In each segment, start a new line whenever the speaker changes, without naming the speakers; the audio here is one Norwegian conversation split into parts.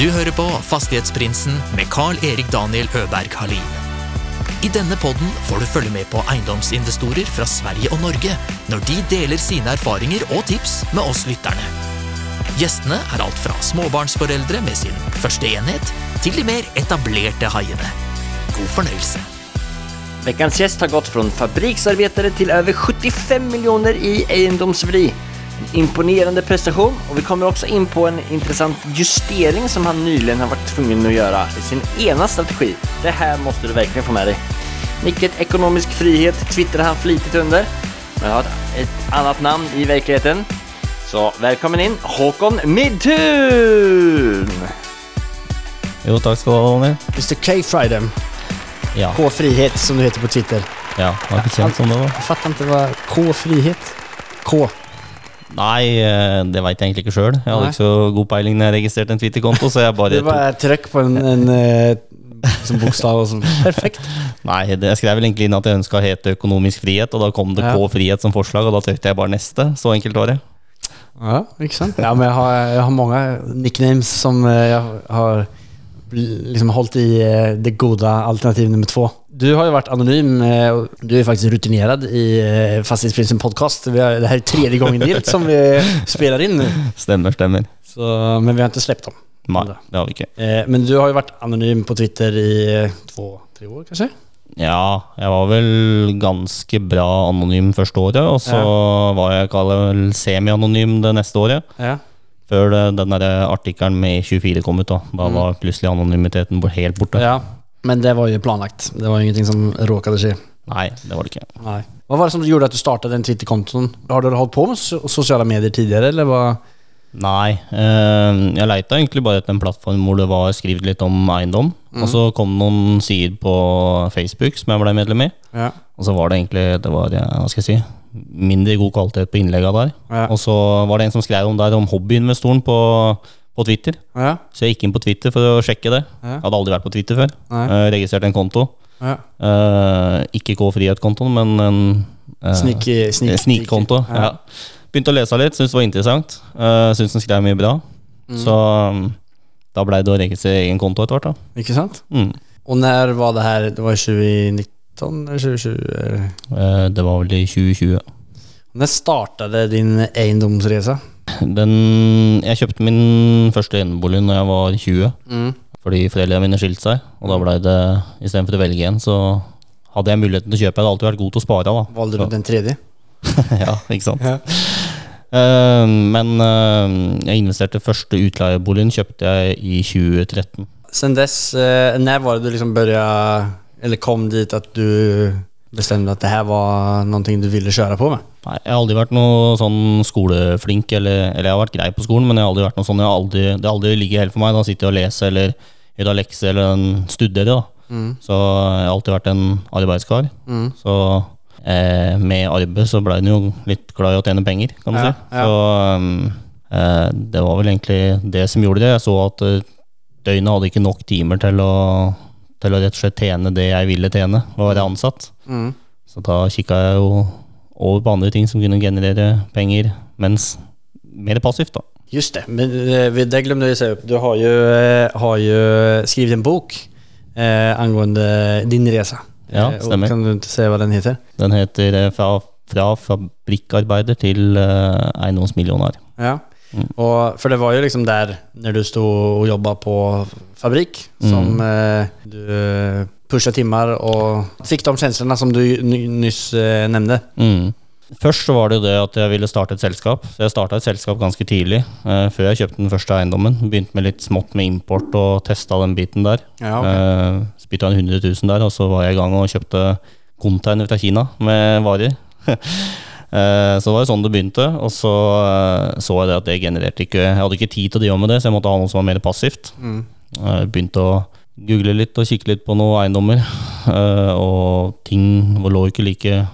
Du hører på Fastighetsprinsen med Carl-Erik Daniel Øberg Halin. I denne podden får du følge med på eiendomsinvestorer fra Sverige og Norge når de deler sine erfaringer og tips med oss lytterne. Gjestene er alt fra småbarnsforeldre med sin første enhet, til de mer etablerte haiene. God fornøyelse.
Ukens gjest har gått fra fabriksarbetare til over 75 millioner i egendomsvärde. En imponerande prestation och vi kommer också in på en intressant justering som han nyligen har varit tvungen att göra i sin ena strategi. Det här måste du verkligen få med dig. Vilket ekonomisk frihet twittrar han flitigt under. Men har ett annat namn i verkligheten. Så välkommen in Håkon Midtun!
Jo, takk skal du ha, Daniel.
Mr K Friday.
Ja,
K Frihet som du heter på Twitter.
ja, var ikke kjent som det var.
Jeg fattar ikke hva K Frihet. K.
Nei, eh, det veit jeg egentlig ikke sjøl. Jeg hadde ikke så god peiling når jeg registrerte en Twitter-konto, så jeg bare
Det var trøkk på en, en eh, som bokstav så. Perfekt.
Nei, det, jeg skrev vel egentlig inn at jeg ønska å hete økonomisk frihet, og da kom det
Ja.
K frihet som forslag, og da trykte jeg bare neste. Så enkelt var det.
Ja, ikke sant? Ja, men jeg har, jeg har mange nicknames som jeg har liksom holdt i eh, det gode alternativ nummer två. Du har jo vært anonym eh, du er faktisk rutinert i eh, Fastighetsprinsen podcast. Det er är tredje gangen gillt som vi spiller inn.
Stemmer, stemmer.
Så, men vi har ikke sluppet dem.
Nei, det har vi ikke.
Eh, Men du har jo vært anonym på Twitter i eh, två, tre år kanskje?
Ja, jeg var vel ganske bra anonym første året, og så var jeg vel semi-anonym det neste året.
Ja.
Før den artikkelen med E24 kom ut. Da Da var plutselig anonymiteten helt borte.
ja. Men det var jo planlagt. Det var ingenting som råkade skje.
Nei, det var det ikke.
Nei. Hva var det som gjorde at du startade Twitter-kontoen? Har dere holdt på med sosiale medier tidligere, eller hva?
Nei, eh, jeg leita egentlig bare etter en plattform hvor det var skrevet litt om eiendom. Og så kom noen sider på Facebook som jeg ble medlem i.
Ja.
Og så var det egentlig det var, ja, hva skal jeg si, mindre god kvalitet på innleggene der.
Ja.
Og så var det en som skrev om der om hobbyinvestoren på, på Twitter.
Ja.
Så jeg gikk inn på Twitter for å sjekke det.
Ja.
Jeg hadde aldri vært på Twitter før.
Uh,
Eh, registrerte en konto.
Ja.
Uh, ikke K-frihet-kontoen, men en uh,
sneak,
Snikkonto. Ja. Begynte å lese litt, syntes det var interessant. Uh, syntes den skrev mye bra. Så um, da blei det å registrere egen konto etter hvert. da.
Ikke sant?
Mm.
Og når var det her? Det var 2019 eller 2020? eller?
Eh, det var vel i 2020.
Når startade din egendomsresa?
Den, jeg kjøpte min første enebolig når jeg var 20,
Mm.
fordi foreldrene mine skilte seg. Og da blei det, istedenfor å velge en, så hadde jeg muligheten til å kjøpe. Jeg hadde alltid vært god til å spare. da.
Valgte du
Så-
den tredje?
ja, ikke sant? Eh, men uh, jeg investerte første utleieboligen kjøpte jeg i 2013.
Sen dess, uh, når var det du liksom børja eller kom dit at du bestämde at det her var noe du ville kjøre på med?
Nei, jeg har aldri vært noe sånn skoleflink, eller, eller jeg har vært grei på skolen, men jeg har aldri vært noe sånn, aldri, det har aldri ligget helt for meg. Da sitter jeg og leser eller gjør lekser eller studerer. da. Så jeg har alltid vært en arbeidskar. Så eh, med arbeid så ble en jo litt glad i å tjene penger, kan du
Ja,
si.
ja.
Så um, eh, det var vel egentlig det som gjorde det. Jeg så at eh, døgnet hadde ikke nok timer til å, til å rett og slett tjene det jeg ville tjene, og være ansatt.
Mm.
Så da kikka jeg jo over på andre ting som kunne generere penger, mens mer passivt, da.
Just det, men eh, det glemte jeg å si. Du har jo, eh, har ju skrivit en bok eh, angående din resa.
Ja,
stemmer. och. Kan du se hva den heter?
Den heter eh, Fra, fra fabrikkarbeider til eh, eiendomsmillionær.
Ja.
Mm.
Og, for det var jo liksom der, når du stod og jobba på fabrik som eh, du pusha timer og fikk de kjenslene som du nyss eh, nevnte.
Mm. Først så var det jo det at jeg ville starte et selskap. Så jeg starta et selskap ganske tidlig, eh, før jeg kjøpte den første eiendommen. Begynte med litt smått med import og testa den biten der.
Ja, okay.
Eh, Spytta inn 100 000 der, og så var jeg i gang og kjøpte container fra Kina med varer. Eh, Så det var jo sånn det begynte, og så eh, så jeg det at det genererte ikke Jeg hadde ikke tid til å drive med det, så jeg måtte ha noe som var mer passivt.
Mm.
Begynte å google litt og kikke litt på noen eiendommer. eh, Og ting lå ikke like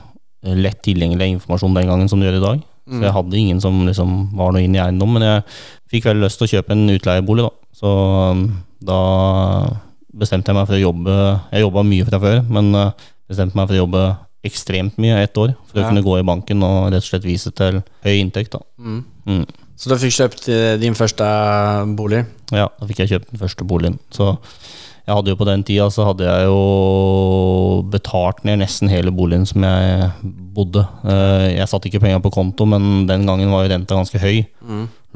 lett tilgjengelig informasjon den gangen som det gjør i dag. Så jeg hadde ingen som liksom var noe inn i eiendom, men jeg fikk veldig lyst til å kjøpe en utleiebolig, da. Så um, da bestemte jeg meg for å jobbe Jeg jobba mye fra før, men bestemte meg for å jobbe ekstremt mye ett år for å kunne gå i banken og rett og slett vise til høy inntekt.
Mm.
Mm.
Så du fikk kjøpt eh, din første bolig?
Ja, da fikk jeg kjøpt den første boligen. Så jeg hadde jo på den tida så hadde jeg jo betalt ned nesten hele boligen som jeg bodde. Eh, Jeg satte ikke penger på konto, men den gangen var jo renta ganske høy.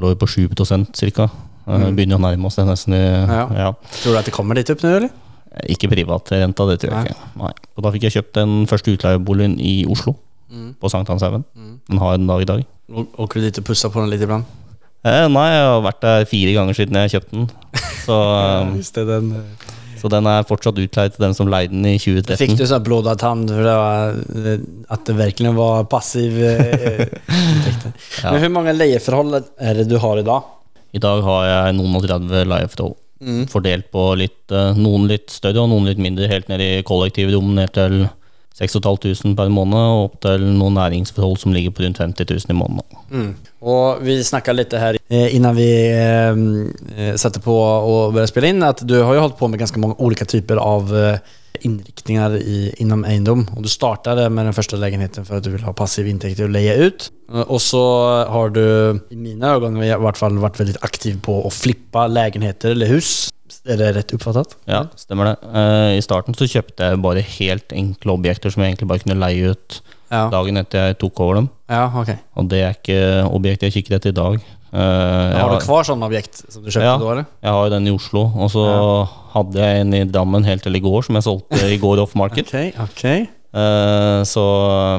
Lå jo på 7 ca. Begynner å nærme oss det nesten. i-
Ja.
Ja.
Tror du at det kommer dit opp nå, eller?
Ikke privatrenta, det tror jeg
Nei.
ikke. Nei. Og da fikk jeg kjøpt den første utleieboligen i Oslo, på Sankthanshaugen. Den har jeg den dag i dag.
Og, åker du dit og pusser på den litt iblant?
Eh, nei, jeg har vært der fire ganger siden jeg kjøpte den. Så,
ja, den...
så den er fortsatt utleid til den som leide den i 2013.
Fikk du sånn blodad tann for det var, eh, at det virkelig var passiv eh.
Ja.
Men hvor mange leieforhold er det du har i dag?
I dag har jeg noen og 30 leieforhold. Fordelt på litt, eh, noen litt større og noen litt mindre, helt ned i kollektivrom ned til 6500 per måned, og opp til noen næringsforhold som ligger på rundt 50 000 i måneden.
Og vi snakka litt her eh, innan vi eh, eh, satte på å började spille inn, at du har jo holdt på med ganske mange olika typer av eh, inriktningar i, inom eiendom. Och du startade med den första lägenheten för att du vill ha passiv intäkt och leja ut. Og Och så har du i mina ögon i vart fall varit väldigt aktiv på att flippa lägenheter eller hus. Er det rett oppfattet?
Ja, stemmer det. Uh, I starten så kjøpte jeg bare helt enkle objekter som jeg egentlig bare kunne leie ut
Ja,
dagen etter jeg tok over dem.
ja ok.
Og det er ikke objekter jeg kikker etter i dag. Eh, jeg,
Har du kvar sånn objekt som du kjøpte
Ja.
då eller?
jeg har jo den i Oslo, og så hadde jeg en i Drammen helt til i går som jeg solgte i går off market.
okay, okay.
Uh, så,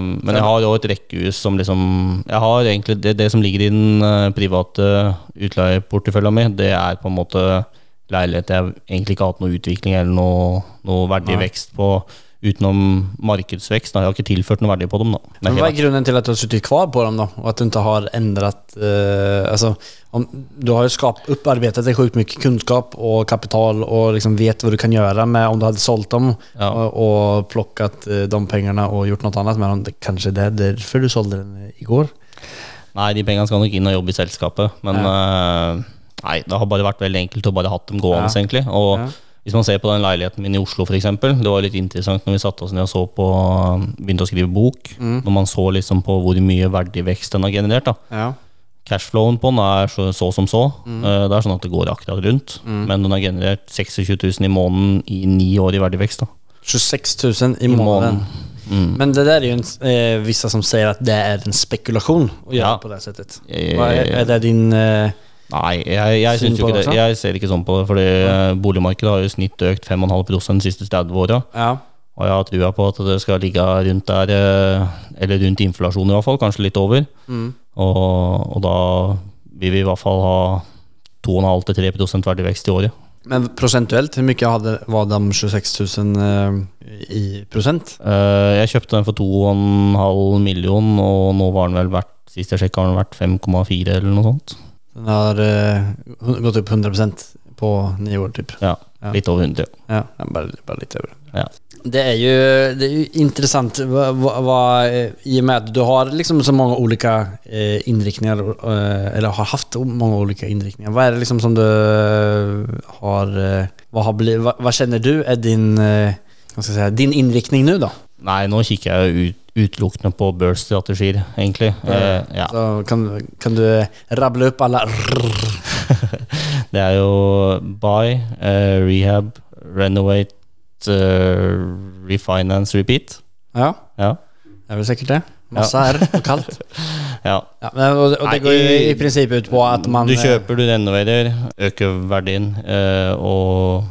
men jeg har òg et rekkehus som liksom Jeg har egentlig det, det som ligger i den eh, private utleieporteføljen min, det er på en måte leilighet jeg egentlig ikke har hatt noe utvikling eller noe, noe verdig vekst på utenom markedsvekst. Da. Jeg har ikke tilført noe verdi på dem. Da.
Men Hva
er
grunnen til at du har sittet kvar på dem da? og at du ikke har endret Eh, altså, om, du har jo skapt upparbetat deg sjukt mye kunnskap og kapital og liksom vet hva du kan gjøre med om du hadde solgt dem
Ja.
og, og plukket eh, de pengene og gjort noe annet med dem. Kanskje det er derfor du solgte den i går?
Nei, de pengene skal nok inn og jobbe i selskapet. Men eh, nei, det har bare vært veldig enkelt å bare hatt dem gående,
Ja.
egentlig. Og
Ja.
Hvis man ser på den leiligheten min i Oslo, f.eks. Det var litt interessant når vi satte oss ned og så på begynte å skrive bok.
Mm.
Når man så liksom på hvor mye verdivekst den har generert. da
Ja.
Cashflowen på den er så, så som så.
Mm.
Eh, Det er sånn at det går akkurat rundt. Men den har generert 26 000 i måneden i ni år i verdivekst. da
26 000 i,
I
måneden.
måneden. Mm.
Men det der er jo en, eh, vissa som sier at det er en spekulasjon å gjøre
Ja.
på det settet.
Hva
er är det din... Eh,
Nei, jeg, jeg,
Syn
syns jo ikke
det også?
Jeg ser ikke sånn på det. Fordi eh, boligmarkedet har jo i snitt økt 5,5 de siste 30 åra.
ja.
Og jeg har trua på at det skal ligge rundt der, eh, eller rundt inflasjon i hvert fall, kanskje litt over.
Mm.
Og, og da vil vi i hvert fall ha 2,5-3% verdivekst i året.
Men prosentuelt, hvor mye hadde, var de 26 000 uh, i prosent?
Uh, Jeg kjøpte den for 2,5 million, og nå var den vel verdt Sist jeg sjekka, har den vært 5,4 eller noe sånt.
Den har uh, gått opp 100% på nio år typ.
Ja,
Ja.
litt over 100.
Ja, ja, bare bara lite över.
Ja.
Det är ju, det är ju intressant vad, vad, vad, eh, i och med att du har liksom så många olika eh, inriktningar, eh, eller har haft många olika inriktningar. Vad är det liksom som du eh, har, eh, vad, har blivit, vad, vad känner du är din, eh, vad ska jag säga, din inriktning nu då?
Nei, nå kikker jeg ut, utelukkende på børsstrategier, egentlig. Eh, ja.
Så kan, kan du rable opp alle
Det er jo buy, eh, rehab, renovate, eh, refinance, repeat.
Ja,
Ja.
det er vel sikkert det. Massa R og kaldt.
ja.
Ja, men, og, og, det går jo
i-
i prinsippet ut på at man...
Du
eh,
kjøper, du renoverer, øker verdien eh, og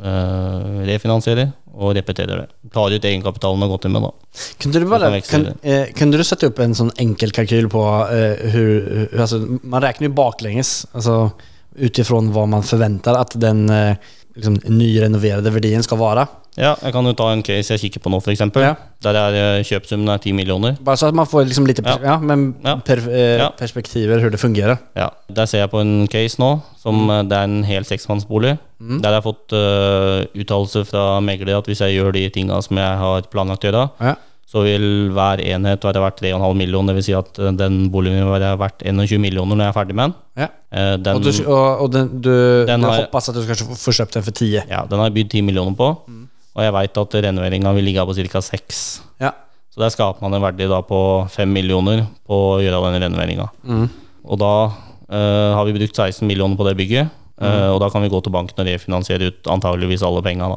eh, refinansierer og repeterer det. Tar ut egenkapitalen og gått inn med, da.
Kunne du,
bare,
bara,
kan
kan, eh, kunne du sette opp en sånn enkel kalkyl på eh, hur, hur alltså, man jo ju altså ut utifrån hva man forventer at den eh, liksom, nyrenoverede verdien skal være.
Ja, jeg kan jo ta en case jeg kikker på nå, f.eks.
Ja.
Der er eh, kjøpsummen er 10 millioner.
Bare så at man får liksom lite pers
Ja.
ja. Per, eh, perspektiver hvordan det fungerer.
Ja, Der ser jeg på en case nå, som eh, det er en hel seksmannsbolig. Der jeg har fått uh, uttalelse fra megler at hvis jeg gjør de tinga som jeg har planlagt å gjøre,
Ja.
Så vil hver enhet være verdt 3,5 millioner. Dvs. Si at eh, den boligen vil være verdt 21 millioner når jeg er ferdig med den.
Ja.
Eh, Den,
og, du, og, og den, du,
Den har-
hoppas at du skal få- kjøpt den for 10.
ja, den har jeg bydd 10 millioner på, og jeg veit at renoveringa vil ligge på ca. 6.
Ja.
Så der skaper man en verdi på 5 millioner på å gjøre den renoveringa.
Mm.
Og da uh, har vi brukt 16 millioner på det bygget. eh, og da kan vi gå til banken og refinansiere ut antageligvis alle penga.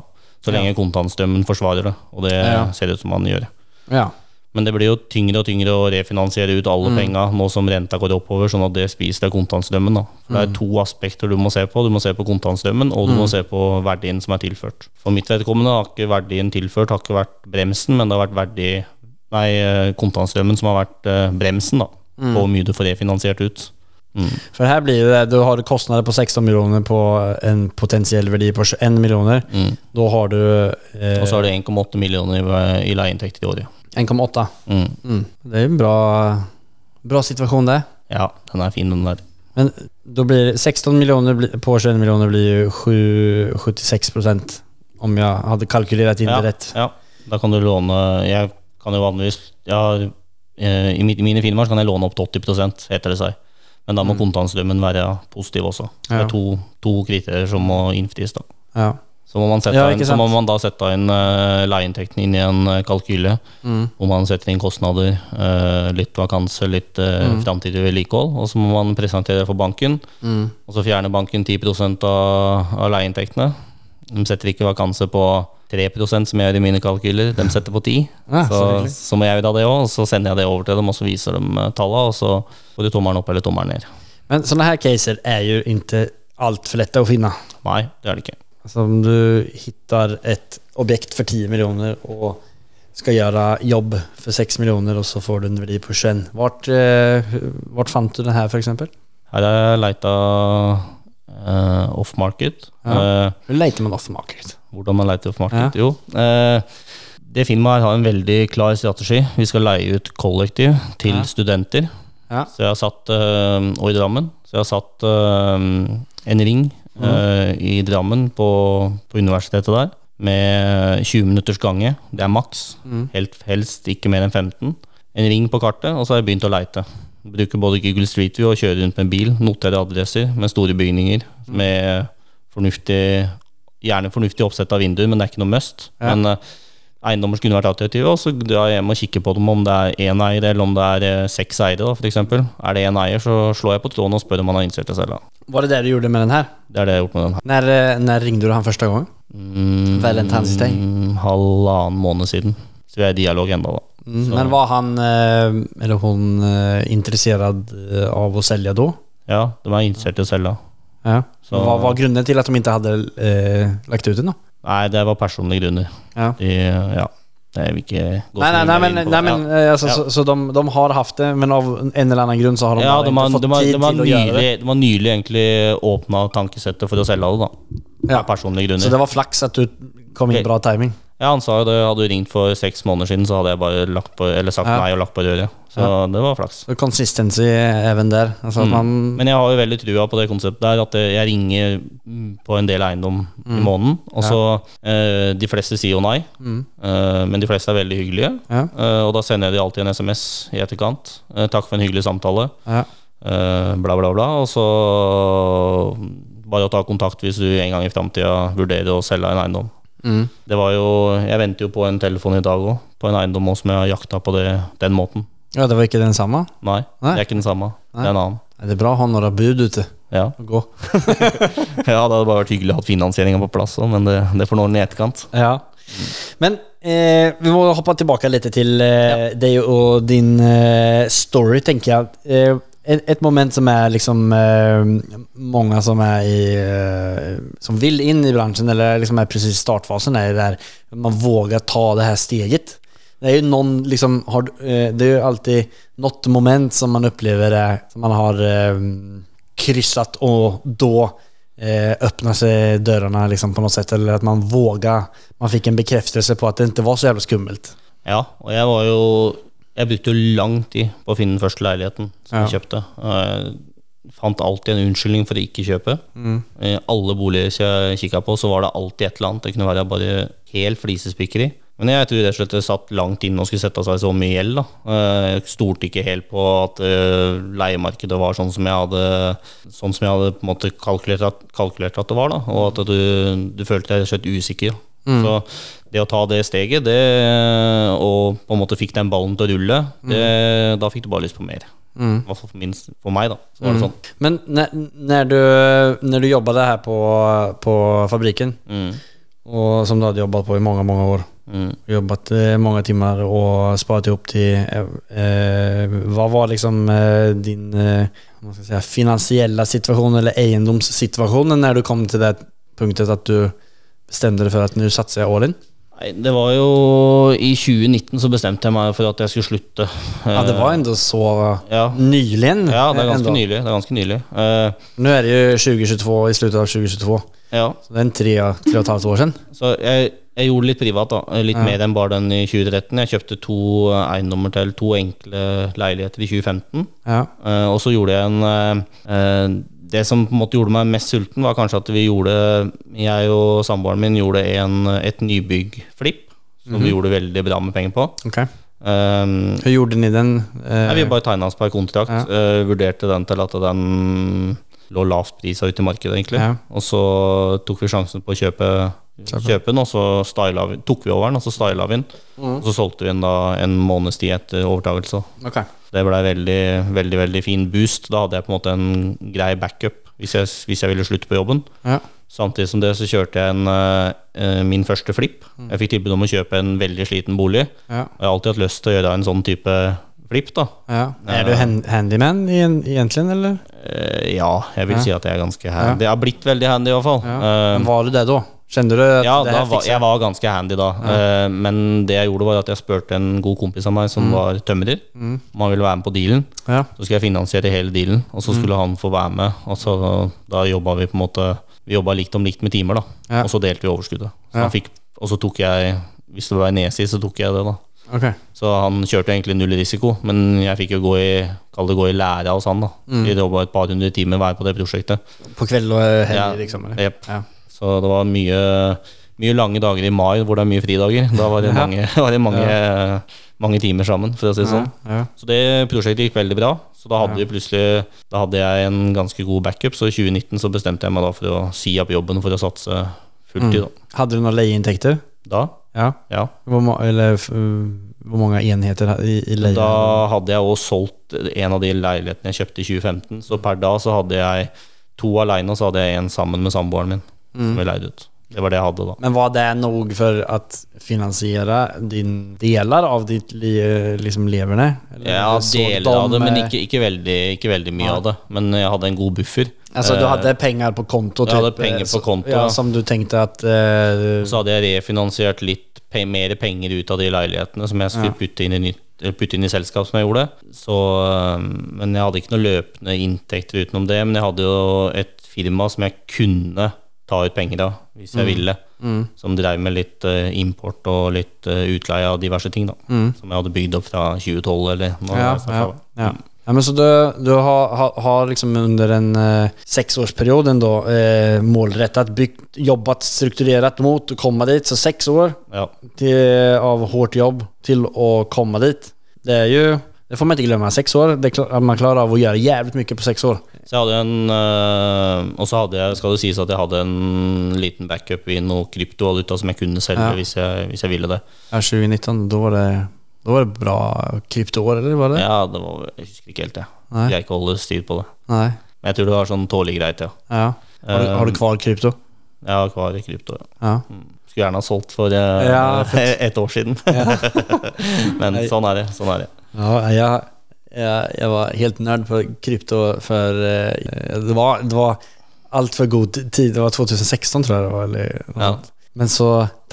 Så lenge kontantstrømmen forsvarer det, og det
Ja.
ser ut som man gjør.
Ja.
Men det blir jo tyngre og tyngre å refinansiere ut alle penga nå som renta går oppover, sånn at det spiser av kontantstrømmen. da. For Det er to aspekter du må se på. Du må se på kontantstrømmen, og du må se på verdien som er tilført. For mitt vedkommende har ikke verdien tilført har ikke vært bremsen, men det har vært verdi, nei, eh, kontantstrømmen som har vært eh, bremsen da, på hvor mye du får refinansiert ut.
For her blir det, du har kostnader på 16 millioner på en potensiell verdi på 21 millioner. Da har du eh,
Og så har du 1,8 millioner i, leieinntekt i året.
1,8.
Mm.
Mm. Det er en bra, bra situasjon det.
Ja, den er fin, den der.
Men da blir 16 millioner på 21 millioner blir ju 7, 76 procent. Om jeg hadde kalkylerat in
ja,
det rätt.
Ja, da kan du låne Jeg kan jo vanligvis ja, eh, I mine filmer kan jeg låne opp til 80% heter det seg. Men da må kontantstrømmen være positiv også.
Mm.
Det er to, to kriterier som må innfris. da.
Ja.
Så må
Ja,
inn, så må man da sette inn uh, leieinntekten inn i en eh, kalkyle.
Mm.
Hvor man setter inn kostnader, uh, litt vakanse, litt uh,
Mm.
framtidig vedlikehold. Og så må man presentere det for banken.
Mm.
Og så fjerner banken 10 av, av leieinntektene. De setter ikke vakanse på 3% som jeg gjør i mine kalkyler, de setter på 10
Ja, så
så, så må jeg gjøre det òg, så sender jeg det over til dem, og så viser de eh, tallene, og så får du tommelen opp eller tommelen ned.
Men sånne her caser er jo ikke altfor lette å finne. finna.
Nei, det er det ikke.
Altså, om du hittar et objekt for 10 millioner og skal gjøre jobb for 6 millioner, og så får du en verdi på 21. Vart, eh, vart fann du den her, f.eks.? exempel?
Her har jeg leita uh, off-market.
Ja.
Uh,
Hur letar man off market?
Hvordan man leiter marked? Ja. Jo. eh, det firmaet har en veldig klar strategi. Vi skal leie ut kollektiv til
Ja.
studenter.
Ja.
Så jeg har satt, øh, og i Drammen, så jeg har satt øh, en ring øh, i Drammen på, på universitetet der, med 20 minutters gange. Det er maks. Helt, helst ikke mer enn 15. En ring på kartet, og så har jeg begynt å leite. Bruker både Google Street View og kjører rundt med bil. Noterer adresser med store bygninger med fornuftig Gjerne fornuftig oppsett av vinduer, men det er ikke noe must.
Ja.
Men uh, eiendommer skulle vært attraktive, og så jeg hjem og kikker på dem om det er én eier eller om det er eh, seks eiere. eksempel. Er det én eier, så slår jeg på tråden og spør om han har innstilt det selv. da.
Var det det du gjorde med den her?
Det er det jeg har gjort med den her.
Når, når ringte du han første gang?
Mm,
Valentine's Day.
halvannen måned siden. Så vi er i dialog ennå, da.
Mm, Men var han eh, eller hun interessert eh, av å selge da?
Ja, de er interessert i å selge.
Ja.
Så-
hva var grunden til at de ikke hadde eh, lagt ut den da?
Nei, det var personlige grunner.
Ja.
De, ja, Det vil ikke gå
nei,
nei,
nej,
mye
nej,
mer
men,
det.
men eh, alltså,
Ja.
så, så de, de har haft det, men av en eller annen grunn så har de
Ja, de har,
fått
de har,
tid
de har,
till att gjøre det.
de har nylig egentlig åpna tankesettet for å selge det, da.
Ja.
Av personlige grunner.
Så det var flaks at du kom
inn
bra timing.
Ja, han sa jo det. Hadde du ringt for seks måneder siden, så hadde jeg bare lagt på, eller sagt
Ja.
nei og lagt på røret. Så det var flaks.
Consistency even der. Altså
Mm. Men jeg har jo veldig trua på det konseptet der, at jeg ringer mm, på en del eiendom i måneden. Og så eh, De fleste sier jo nei, eh, men de fleste er veldig hyggelige.
ja,
Eh, og da sender jeg de alltid en SMS i etterkant. Eh, takk for en hyggelig samtale.
ja.
Eh, bla, bla, bla. Og så bare å ta kontakt hvis du en gang i framtida vurderer å selge en eiendom.
Mm.
Det var jo, Jeg venter jo på en telefon i dag òg, på en eiendom også som jeg har jakta på det, den måten.
ja, det var ikke den samme?
Nei,
Nei?
det er ikke den samme. Det er en annen.
Det er bra å ha noen bud ute
Ja,
gå.
ja det hadde bare vært hyggelig å ha finansieringa på plass òg, men det, det får noen i etterkant.
Ja. Men eh, vi må hoppe tilbake litt til eh, ja. deg og din eh, story, tenker jag. Eh, ett moment som er liksom eh, Mange som er i, eh, som vil inn i bransjen, eller liksom er i startfasen er det där man vågar ta det her steget. Det er jo noen liksom, har, eh, det er jo alltid noe moment som man opplever är, som man har eh, krysset, og da eh, öppnar sig dörrarna liksom på något sätt eller at man vågar, man fikk en bekreftelse på at det ikke var så jævla skummelt.
Ja, og jeg var jo Jeg brukte jo lang tid på å finne den første leiligheten som
Ja.
jeg kjøpte. Jeg fant alltid en unnskyldning for å ikke kjøpe. I alle boliger som jeg kikka på, så var det alltid et eller annet. Det kunne være bare helt flisespikkeri. Men jeg tror rett og slett det satt langt inne og skulle sette seg så mye gjeld. da. Eh, Jeg stolte ikke helt på at eh, leiemarkedet var sånn som jeg hadde Sånn som jeg hadde på en måte kalkulert at, kalkulert at det var. da, Og at du, du følte deg rett og slett usikker. Så det å ta det steget, det, og på en måte fikk den ballen til å rulle, det, da fikk du bare lyst på mer. I hvert fall for, min, for meg, da. Så var det sånn.
Men når, när, du, når du jobba her på, på fabriken,
Mm.
och som du hadde jobbet på i mange, mange år,
Mm.
mange timer og timmar och sparat ihop till, eh, Hva var liksom eh, din eh, ska jag säga, eller eiendomssituasjon når du kom til det punktet at du bestämde dere for at nå satser jeg all in?
Nei, det var jo I 2019 så bestemte jeg meg for at jeg skulle slutte.
Ja, det var enda så
Ja.
nylig?
Ja, det er ganske
enda.
nylig. Det er ganske nylig. Uh,
Nå er det jo 2022, i slutten av 2022.
ja.
Så det er en tre, tre och ett halvt år siden.
Så jeg, jeg gjorde litt privat, da. Litt mer enn bare den i 2013. Jeg kjøpte to eiendommer til to enkle leiligheter i 2015.
Ja.
Uh, og så gjorde jeg en uh, eh, Det som på en måte gjorde meg mest sulten, var kanskje at vi gjorde Jeg og samboeren min gjorde en, et nybyggflipp, som vi gjorde veldig bra med penger på.
Okej.
Um,
Hva gjorde ni den? Uh,
Nei, vi bare tegna oss på en kontrakt.
Ja.
Uh, vurderte den til at den lå lavt prisa ute i markedet, egentlig.
Ja.
Og så tok vi sjansen på å kjøpe, kjøpe den, og så vi, tok vi over den, og så styla vi den.
Mm.
Og så solgte vi den da en måneds tid etter overtakelse.
Okay.
Det ble veldig, veldig veldig fin boost. Da hadde jeg på en måte en grei backup hvis jeg, hvis jeg ville slutte på jobben.
Ja.
Samtidig som det så kjørte jeg en, uh, min første flipp. Jeg fikk tilbud om å kjøpe en veldig sliten bolig.
Ja.
Og jeg har alltid hatt lyst til å gjøre en sånn type flipp, da.
Ja. Er du handyman egentlig, eller?
Uh, ja, jeg vil
Ja.
si at jeg er ganske handy. Jeg har blitt veldig handy, i hvert fall.
Ja.
Eh,
Men var du det då? Kände du
ja, var, jeg var ganske handy da. Eh, men det jeg gjorde, var at jeg spurte en god kompis av meg som var tømrer, om han ville være med på dealen.
Ja.
Så skulle jeg finansiere hele dealen, og så skulle han få være med. Og så da jobba vi på en måte Vi jobba likt om likt med timer, da.
Ja.
Og så delte vi overskuddet. Så
Ja.
han fikk, og så tok jeg Hvis det var nesi så tok jeg det, da.
Okay.
Så han kjørte egentlig null risiko, men jeg fikk jo gå i Kall det gå i lære hos han, da. Vi jobba et par hundre timer hver på det prosjektet.
På kveld og helg
Ja.
liksom? Eller?
Yep.
Ja.
Så det var mye, mye lange dager i mai hvor det er mye fridager. Da var det
Ja.
mange, var det mange, mange timer sammen, for å si det sånn.
Ja.
Så det prosjektet gikk veldig bra. Så da hadde
Ja.
Da hadde jeg en ganske god backup, så i 2019 så bestemte jeg meg da for å si opp jobben for å satse fulltid.
Mm. Hadde du noen leieinntekter?
Da.
Ja.
Ja.
Hvor eller f- hvor mange enheter i, i leie?
Da hadde jeg også solgt en av de leilighetene jeg kjøpte i 2015. Så per da så hadde jeg to aleine, og så hadde jeg en sammen med samboeren min. Som vi leide ut. Det var det jeg hadde da.
Men var det nok for å finansiere din deler av ditt li, liksom leverne? Eller
Ja,
deler
deler av det, men
eh,
ikke, ikke, veldig, ikke veldig mye
ja.
av det. Men jeg hadde en god buffer.
Altså du hadde penger på konto?
Jeg hadde
penger
pengar
eh,
på konto,
Ja, som du tenkte at
uh, så hadde jeg refinansiert litt pe mer penger ut av de leilighetene som jeg skulle
Ja.
putte, inn i nytt, putte inn i selskap, som jeg gjorde. Så, men jeg hadde ikke noe løpende inntekter utenom det. Men jeg hadde jo et firma som jeg kunne ta ut penger av hvis jeg ville. Som dreiv med litt uh, import og litt uh, utleie av diverse ting. da Som jeg hadde bygd opp fra 2012 eller noe.
ja, ja, ja. ja, men så du, du har, har, har liksom under en uh, seksårsperiode ändå eh, målrättat, byggt, jobbat strukturerat mot å komme dit. Så seks år
Ja.
till, av hårt jobb til å komme dit. Det er ju, det får man inte glömma, sex år, det, man klarar av å gjøre jävligt mycket på sex år.
Så jeg hadde en øh, Og så hadde jeg, skal det sies at jeg hadde en liten backup i noe kryptovaluta som jeg kunne selge
Ja.
hvis, jeg, hvis jeg ville det.
Ja, 2019, da var det, då var det bra kryptoår, eller var det?
Ja, det var, jeg husker ikke helt, jeg.
Nei.
Jeg ikke holde styr på det.
Nej.
Men jeg tror det var sånn tålelig greit, ja.
Ja. Har, du, har du kvar krypto?
Jeg har kvar krypto. Ja.
Ja.
Mm. Skulle gjerne ha solgt for eh,
Ja,
et år siden. Men sånn er det. Sånn er det.
Ja, jeg, jeg, jeg var helt nerd på krypto for eh, det var, det var altfor god tid. Det var 2016 tror jeg det var. Eller
Ja.
Men så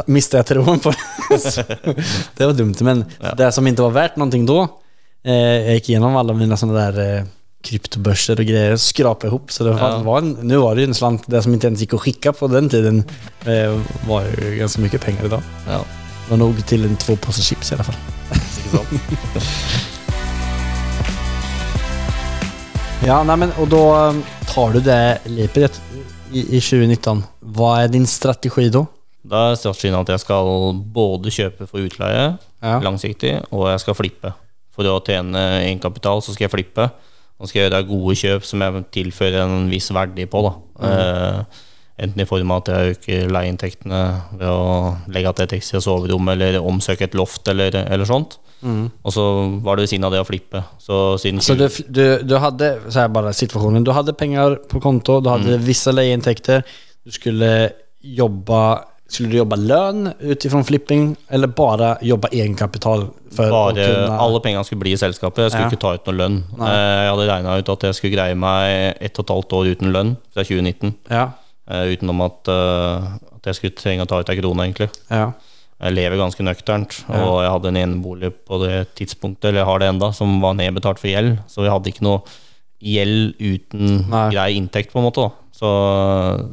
mista jeg troen på det. Det var dumt. Men det som ikke var verdt noe da eh, Jeg gikk gjennom alle mine sånne der eh, kryptobörser och grejer och skrapade ihop. Så det var,
Ja.
var en, nu var det ju en slant, det som inte ens gick att skicka på den tiden eh, var ju ganska mycket pengar idag.
Ja.
Det var nog till en två påsar chips i alla fall. Ja, nej men, och då um, tar du det leapet i, i 2019. Vad är din strategi då?
Da er strategien at jeg skal både kjøpe for utleie
Ja.
langsiktig, og jeg skal flippe. For å tjene egenkapital, så skal jeg flippe. Og skal gjøre gode kjøp som jeg tilfører en viss verdi på. Da. Eh, Enten i form av at jeg øker leieinntektene ved å legge til et ekstra soverom, eller omsøke et loft, eller, eller sånt. Og så var det ved siden av det å flippe. Så
Så du, du, du hadde så er bare situasjonen, du hadde penger på konto, du hadde mm. visse leieinntekter, du skulle jobba, skulle du jobbe lön utifrån flipping eller bara jobba egenkapital
Bare alle pengene skulle bli i selskapet. Jeg skulle
Ja.
ikke ta ut noe lønn.
Nei.
Eh, Jeg hadde regna ut at jeg skulle greie meg ett og et halvt år uten lønn fra 2019.
Ja,
eh, Utenom at, eh, at jeg skulle trenge å ta ut ei krone, egentlig.
ja,
Jeg lever ganske nøkternt, og jeg hadde en enebolig på det tidspunktet, eller jeg har det enda, som var nedbetalt for gjeld. Så jeg hadde ikke noe gjeld uten
Nei.
grei inntekt, på en måte. da så,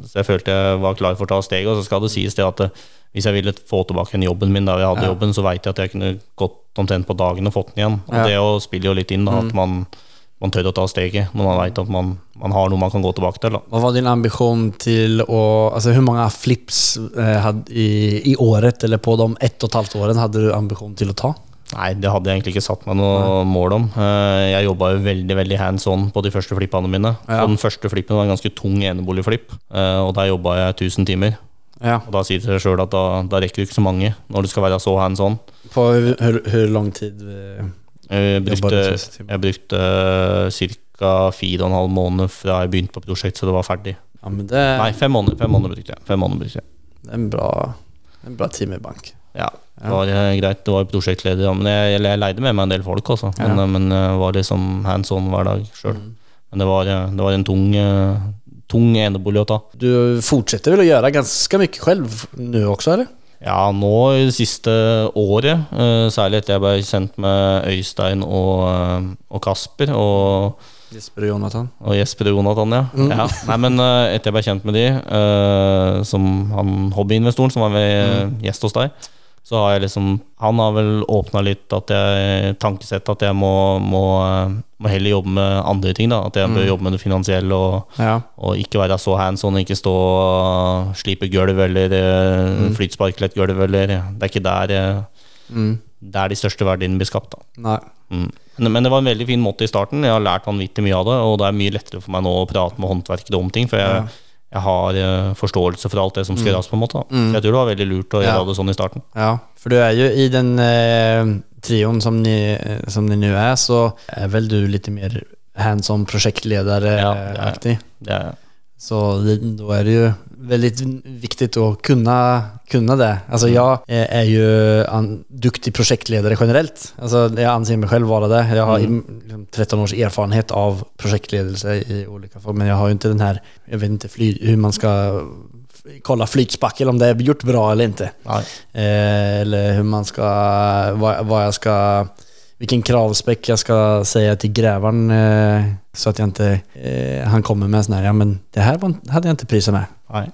så jeg følte jeg var klar for å ta steget. Og så skal det sies det at eh, hvis jeg ville få tilbake den jobben min da jeg hadde
Ja.
jobben, så veit jeg at jeg kunne gått omtrent på dagen og fått den igjen. Og
Ja. Mm.
det å spiller jo litt inn, da, at man, man tør å ta steget når man veit at man, man har noe man kan gå tilbake til. da
Hva var din ambisjon til å altså Hvor mange flips eh, hade, i, i året eller på de ett og et halvt årene hadde du ambisjon til å ta?
Nei, det hadde jeg egentlig ikke satt meg noe mål om. Eh, Jeg jobba jo veldig veldig hands on på de første flippene mine.
Ja.
Den første flippen var en ganske tung eneboligflipp, eh, og der jobba jeg 1000 timer.
Ja.
Og da sier det seg sjøl at da, da rekker du ikke så mange når du skal være så hands on.
På hvor hur, hur tid? eh,
Jeg brukte,
du 1000 timer?
jeg brukte ca. fire og en halv måned fra jeg begynte på prosjekt, så det var ferdig.
Ja, men det,
Nei, fem måneder, fem måneder brukte jeg. Fem måneder brukte jeg.
det er en bra, en bra timerbank.
Ja, det var ja. greit. Det var prosjektleder, ja, men jeg, jeg leide med meg en del folk også. Men,
Ja.
eh, men var liksom hands on hver dag sjøl. Men det var, eh, det var en tung, eh, tung enebolig å ta.
Du fortsetter vel å gjøre ganske mye selv nå også, eller?
Ja, nå i det siste året, eh, særlig etter jeg ble kjent med Øystein og, eh, og Kasper og,
Jesper og Jonathan.
og Jesper og Jonathan, ja. ja. Nei, men eh, etter jeg ble kjent med de, eh, som han hobbyinvestoren som var med gjest hos deg, så har jeg liksom Han har vel åpna litt at jeg tankesett at jeg må, må, eh, må heller jobbe med andre ting, da. At jeg bør jobbe med det finansielle og
Ja.
og ikke være så hands on, ikke stå og slipe gulv eller mm. flytsparkle et gulv eller Det er ikke der, eh,
Mm.
der de største verdiene blir skapt. Da. Mm. Men, det var en veldig fin måte i starten. Jeg har lært vanvittig mye av det, og det er mye lettere for meg nå å prate med håndverkere om ting, for jeg, jeg har eh, forståelse for alt det som skal gjøres. på en måte da. Så Jeg tror det var veldig lurt å
Ja.
gjøre det sånn i starten.
Ja, for du er jo i den eh, trioen som ni, nå som ni nu är så er vel du litt mer hands-on
Ja, det är-
projektledare-aktig.
Det er,
Så det, er är det jo veldig viktig å kunna, kunna det. Alltså jag eh, är ju en duktig projektledare generellt. Alltså jag anser mig själv vara det. Jag har liksom 13 års erfarenhet av projektledelse i olika former. Men jag har ju inte den här, jag vet inte fly, hur man ska kolla flytspackel om det är gjort bra eller inte. Eh, eller hur man ska, vad, vad jag ska, vilken kravspäck jag ska säga till grävaren eh, så att jag inte, eh, han kommer med sån här, ja men det här var, hade jag inte prisat med.
Nei.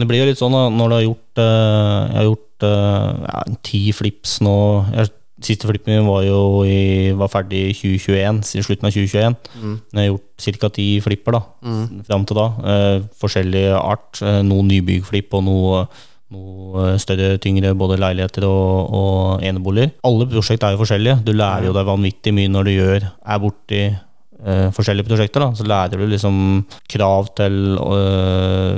Men det blir jo litt sånn da, når du har gjort eh, Jeg har gjort eh, ja, ti flips nå. Jeg, siste flippen min var jo i, var ferdig i 2021, i slutten av 2021. Jeg har gjort ca. ti flipper da, fram til da. Eh, forskjellig art. Noe nybyggflipp og noe, noe større, tyngre, både leiligheter og, og eneboliger. Alle prosjekt er jo forskjellige. Du lærer jo deg vanvittig mye når du gjør, er borti eh, forskjellige prosjekter. da, Så lærer du liksom krav til eh,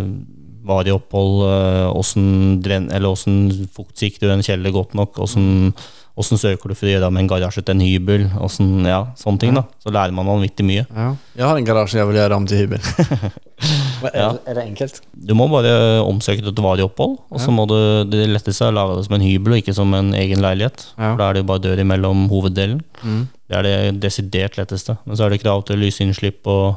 varig opphold, eh, åssen fuktsikrer du en kjeller godt nok, åssen åssen søker du for å gjøre med en garasje til en hybel, åssen, ja, sånne ting. da, Så lærer man vanvittig mye.
Ja. Jeg har en garasje jeg vil gjøre om til hybel. är,
Ja.
Er det enkelt?
Du må bare omsøke det til varig opphold, og så må du det letteste er å lage det som en hybel, og ikke som en egen leilighet.
Ja.
For Da er det jo bare dør imellom hoveddelen. Det er det desidert letteste. Men så er det krav til lysinnslipp og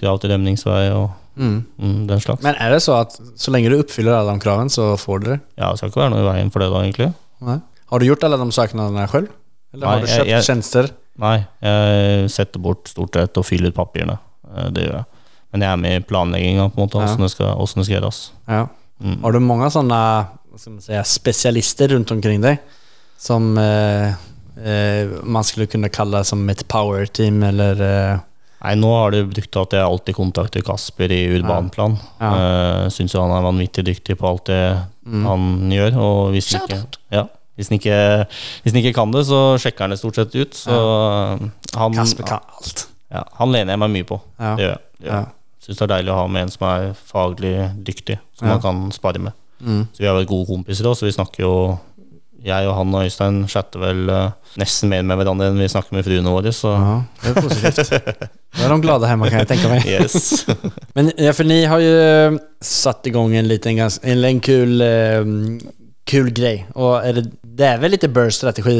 krav til demningsvei og
Mm.
mm, den slags.
Men er det så at så lenge du oppfyller alle de kravene, så får du det?
Ja, det skal ikke være noe i veien for det, da, egentlig.
Nei. Har du gjort alle de søknadene sjøl? Eller har du
kjøpt
jeg,
jeg,
tjenester?
Nei, jeg setter bort stort sett og fyller ut papirene. Eh, Det gjør jeg. Men jeg er med i planlegginga, på en måte,
Ja.
åssen det, skal- hvordan det skal gjøres.
Ja.
Mm.
Har du mange sånne vad ska man säga, specialister runt omkring deg Som eh, eh, man skulle kunne kalle som et power team eller... Eh,
Nei, nå har det brukt at jeg alltid kontakter Kasper i urbanplan.
Ja.
Uh, Syns jo han er vanvittig dyktig på alt det
Mm.
han gjør. Og hvis han ikke, ja, hvis han ikke, hvis han ikke kan det, så sjekker han det stort sett ut. Så han,
Kasper kan alt.
ja, han lener jeg meg mye på.
Ja.
Det gjør jeg. Det gjør
Ja.
jeg. syns det er deilig å ha med en som er faglig dyktig, som
Ja.
man kan spare med.
Mm.
Så vi er vel gode kompiser òg, så vi snakker jo Jeg og han og Øystein chatter vel eh, nesten mer med hverandre enn vi snakker med fruene våre, så
Ja, det er positivt. Da er de glade hjemme, kan jeg tenke meg.
yes.
Men ja, for ni har jo satt i gang en liten en, en kul, eh, kul grej. Og er det, det er vel litt Burr-strategi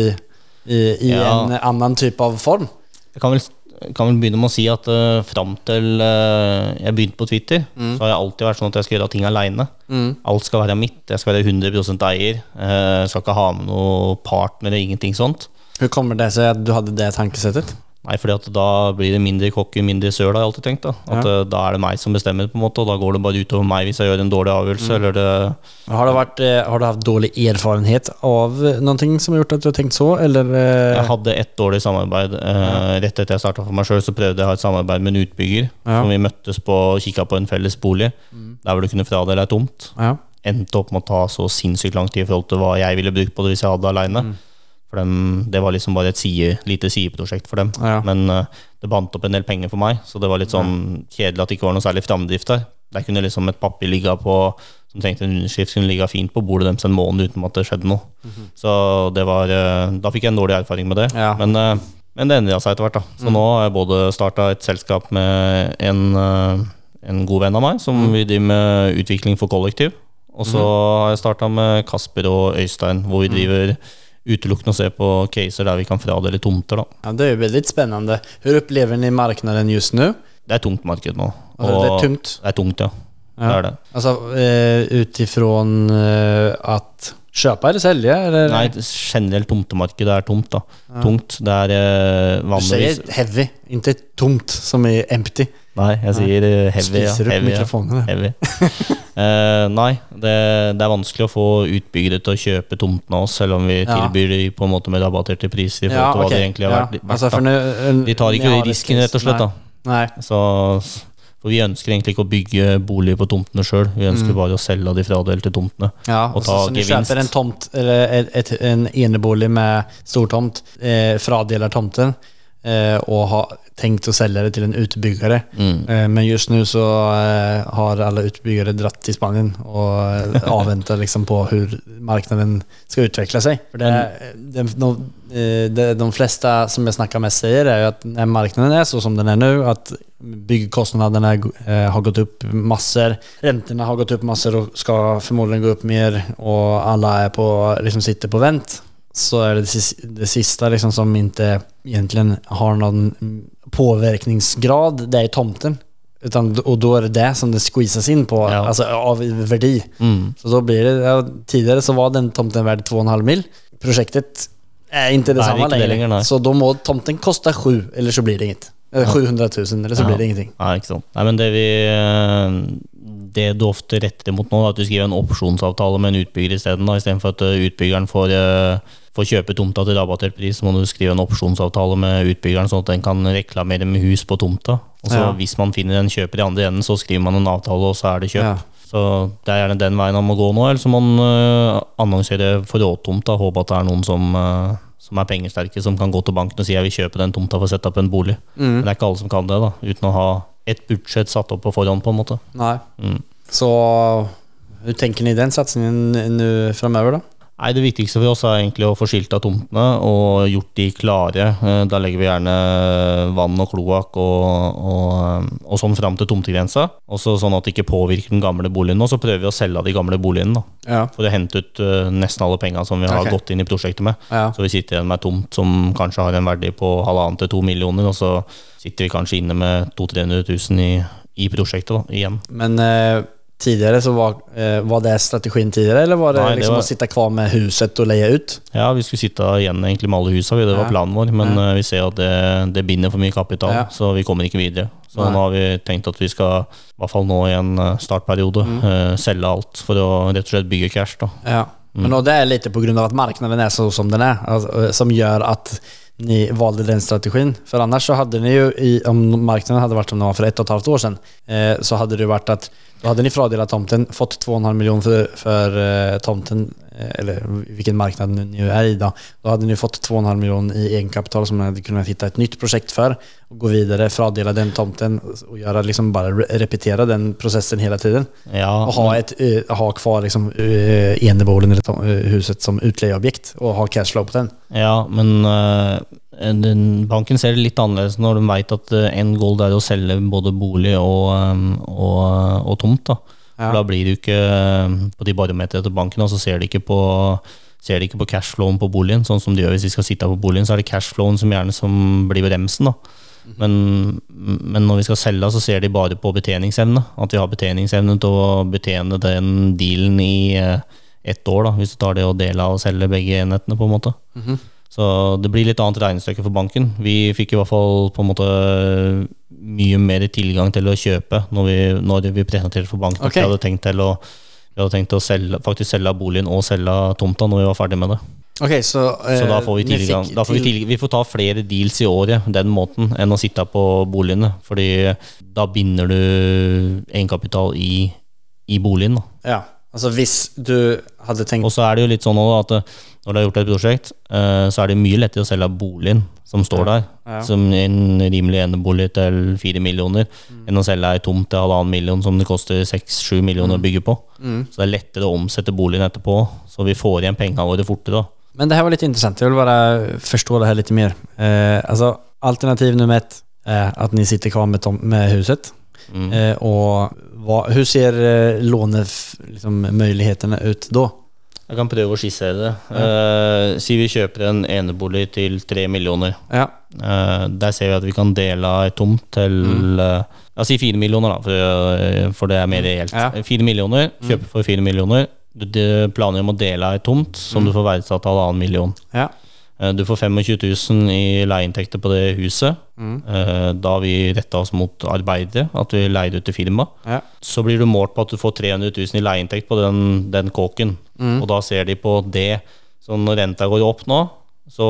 i, i
Ja.
en annen type av form?
Jeg kan vel, kan vel begynne med å si at uh, fram til uh, jeg begynte på Twitter, så har jeg alltid vært sånn at jeg skal gjøre ting aleine.
Mm.
Alt skal være mitt. Jeg skal være 100 eier. Uh, skal ikke ha med noen partner eller ingenting sånt.
Hur kommer det seg at du hadde det tankesättet?
Nei, fordi at da blir det mindre kokke, mindre søl, har jeg alltid tenkt. Da At
Ja.
eh, da er det meg som bestemmer, på en måte og da går det bare utover meg hvis jeg gjør en dårlig avgjørelse. Eller det
Har, det varit, eh, har du hatt dårlig erfarenhet av noen ting som har gjort at du har tenkt så? Eller? eh,
Jeg hadde ett dårlig samarbeid. Ja. Rett etter jeg starta for meg sjøl, så prøvde jeg å ha et samarbeid med en utbygger.
Ja.
Som vi møttes på og kikka på en felles bolig, der hvor du kunne fradele deg tomt.
Ja.
Endte opp med å ta så sinnssykt lang tid i forhold til hva jeg ville brukt på det hvis jeg hadde det aleine. For dem, det var liksom bare et side, lite sideprosjekt for dem.
Ja.
Men uh, det bandt opp en del penger for meg, så det var litt sånn kjedelig at det ikke var noe særlig framdrift der. Der kunne liksom et papir ligge på som trengte en underskrift, kunne ligge fint på bordet deres en måned uten at det skjedde noe. Så det var uh, Da fikk jeg en dårlig erfaring med det.
Mhm. Ja.
Men, uh, men det endra seg etter hvert, da. Så nå har jeg både starta et selskap med en, en god venn av meg, som
mm.
vi driver med utvikling for kollektiv. Og så har jeg starta med Kasper og Øystein, hvor vi
Mhm.
driver utelukkende å se på caser der vi kan fradele tomter. da
ja, det är jo väldigt spännande. Hur upplever ni marknaden just nu?
Det er tungt marked nå.
Det är tungt.
Det er tungt, ja.
Ja.
Det er det.
Alltså eh, utifrån eh, att köpa eller selge? Eller?
Nei, det- generelt tomtemarkedet er tomt, da. Tungt. Det er eh,
du sier heavy, ikke tomt som i empty.
Nei, jeg sier eh, heavy. Ja.
Spiser upp
Heavy, ja. heavy. Eh, nei, det, det er vanskelig å få utbyggere til å kjøpe tomtene av oss, selv om vi
Ja.
tilbyr de på en måte med rabatterte priser. i forhold til hva det egentlig har
Ja.
vært. vært
altså, för
da.
nu,
De tar ikke risken, rett og slett. da
nei.
Så, For vi ønsker egentlig ikke å bygge boliger på tomtene sjøl. Vi ønsker
Mm.
bare å selge de fradelte tomtene.
Ja,
og
ta så,
ta
så
du
kjøper en tomt, eller et, et, en enebolig med stortomt, eh, fradeler tomten eh, og har tenkt å selge det til en utbyggere.
Mm.
Eh, men just nu så eh, har alle utbyggere dratt til Spanien og eh, liksom på hvordan marknaden skal utvikle seg. For det, det, de, eh, de, fleste flesta som jag snackar med säger är at att när marknaden är så som den är nu, att byggkostnaderna eh, har gått upp massor, räntorna har gått upp massor och ska förmodligen gå upp mer och alla är på, liksom sitter på vänt så är det det sista liksom som inte egentligen har någon påverkningsgrad, det är tomten. Utan, og da er det det som det squeezes inn på,
Ja.
altså av verdi.
Mm.
Så da blir det, ja, Tidligere så var den tomten verdt 2,5 mil. Projektet är inte
det det
längre.
längre,
så då må tomten kosta 7 eller så blir det inget. Eller 700 000 eller så
Ja.
blir det ingenting.
Nei, ikke sant. Nei, men det vi eh, Det du ofte retter imot nå, er at du skriver en opsjonsavtale med en utbygger isteden. Istedenfor at eh, utbyggeren får, eh, får kjøpe tomta til rabattert pris, så må du skrive en opsjonsavtale med utbyggeren, sånn at den kan reklamere med hus på tomta. Og så
Ja.
Hvis man finner en kjøper i andre enden, så skriver man en avtale, og så er det kjøp.
Ja.
Så det er gjerne den veien han må gå nå, eller så må man uh, annonsere forrådtomta. Håpe at det er noen som, uh, som er pengesterke, som kan gå til banken og si jeg vil kjøpe den tomta for å sette opp en bolig.
Mm.
Men det er ikke alle som kan det, da, uten å ha et budsjett satt opp på forhånd, på en måte.
Nei.
Mm.
Så tenker du ni den satsningen framover, da? då?
Nei, Det viktigste for oss er egentlig å få skilta tomtene og gjort de klare. Eh, Da legger vi gjerne vann og kloakk og, og, og sånn fram til tomtegrensa. Også sånn at det ikke påvirker den gamle boligen. Og så prøver vi å selge de gamle boligene.
Ja.
For å hente ut eh, nesten alle penga som vi har
okay.
gått inn i prosjektet med.
Ja.
Så vi sitter igjen med et tomt som kanskje har en verdi på halvannen til to millioner, og så sitter vi kanskje inne med 200 000-300 000 i, i prosjektet da, igjen.
Men eh, tidigare så var, eh, var det strategin tidigare eller var det
Nej, det
liksom
var-
att sitta kvar med huset och leja ut?
Ja, vi skulle sitte igjen egentlig med alle husene, det var planen vår. Men ja. vi ser at det, det binder for mye kapital,
Ja.
så vi kommer ikke videre. Så
Nei.
nå har vi tenkt at vi skal, i hvert fall nå i en eh, startperiode,
Mm.
eh, selge alt for å rett og slett bygge cash. da.
Ja. Men det er litt på at av er marknaden är så som den er, eh, som gjør at ni valde den strategin. For annars så hadde ni jo, i, om marknaden hadde vært som den var for ett og et halvt år siden, eh, så hadde det jo vært att då hade ni fördelat tomten, fått 2,5 miljoner för, för uh, tomten eh, eller vilken marknad ni nu är i då, då hade ni fått 2,5 miljoner i egenkapital som ni hade kunnat hitta ett nytt projekt för och gå vidare, fradela den tomten och göra liksom bara repetera den processen hela tiden.
Ja,
Och ha, ett, uh, ha kvar liksom, uh, eneboden eller huset som utlejeobjekt og ha cashflow på den.
Ja, men den, banken ser det litt annerledes når de vet at en gold er å selge både bolig og, eh, og, og tomt. Da.
Ja.
Da blir du ikke eh, på de barometerne til banken, og så ser de ikke på Ser de ikke på cashflowen på boligen, sånn som de gjør hvis de skal sitte på boligen. Så er det cashflowen som gjerne som blir bremsen. da. Men, men når vi skal selge, så ser de bare på betjeningsevne. At vi har betjeningsevne til å betjene den dealen i eh, ett år, da, hvis du tar det og deler av og selger begge enhetene. på en måte. Så det blir litt annet regnestykke for banken. Vi fikk i hvert fall på en måte mye mer tilgang til å kjøpe når vi, når vi presenterte for banken.
Okay.
Vi hadde tenkt til å, hadde tenkt å selge, faktisk selge boligen og selge tomta når vi var ferdig med det.
Ok, så, uh,
Så da får vi tilgang.
fikk
får vi,
til-
vi får ta flere deals i året den måten enn å sitte på boligene. Fordi da binder du egenkapital i, i boligen. da.
Ja, altså hvis du hadde tenkt
Og så er det jo litt sånn også at eh, når du har gjort et prosjekt, eh, så er det mye lettere å selge boligen som står der,
Ja.
som en rimelig enebolig til fire millioner, enn å selge ei tomt til halvannen million som det koster seks-sju millioner å bygge på. Så det er lettere å omsette boligen etterpå, så vi får igjen pengene våre fortere.
Men det her var litt interessant. Jeg vil bare forstå det her litt mer. Eh, altså, alternativ nummer ett er at ni sitter kvar med, med huset.
Mm.
Eh, och vad, hur ser eh, lånemöjligheterna liksom, ut då?
Jeg kan prøve å skissere det. Eh, si vi kjøper en enebolig til tre millioner.
Ja,
Eh, der ser vi at vi kan dele av et tomt til eh, Ja, si fire millioner, da, for, for det er mer reelt.
Ja.
Fire millioner, kjøper for fire millioner. Du du planer om å dele av et tomt som du får verdsatt til halvannen million.
ja,
Du får 25 000 i leieinntekter på det huset. Mm. Da har vi retta oss mot arbeidere, at vi leier ut til firma.
ja.
Så blir du målt på at du får 300 000 i leieinntekt på den, den kåken. Og da ser de på det. Så når renta går opp nå, så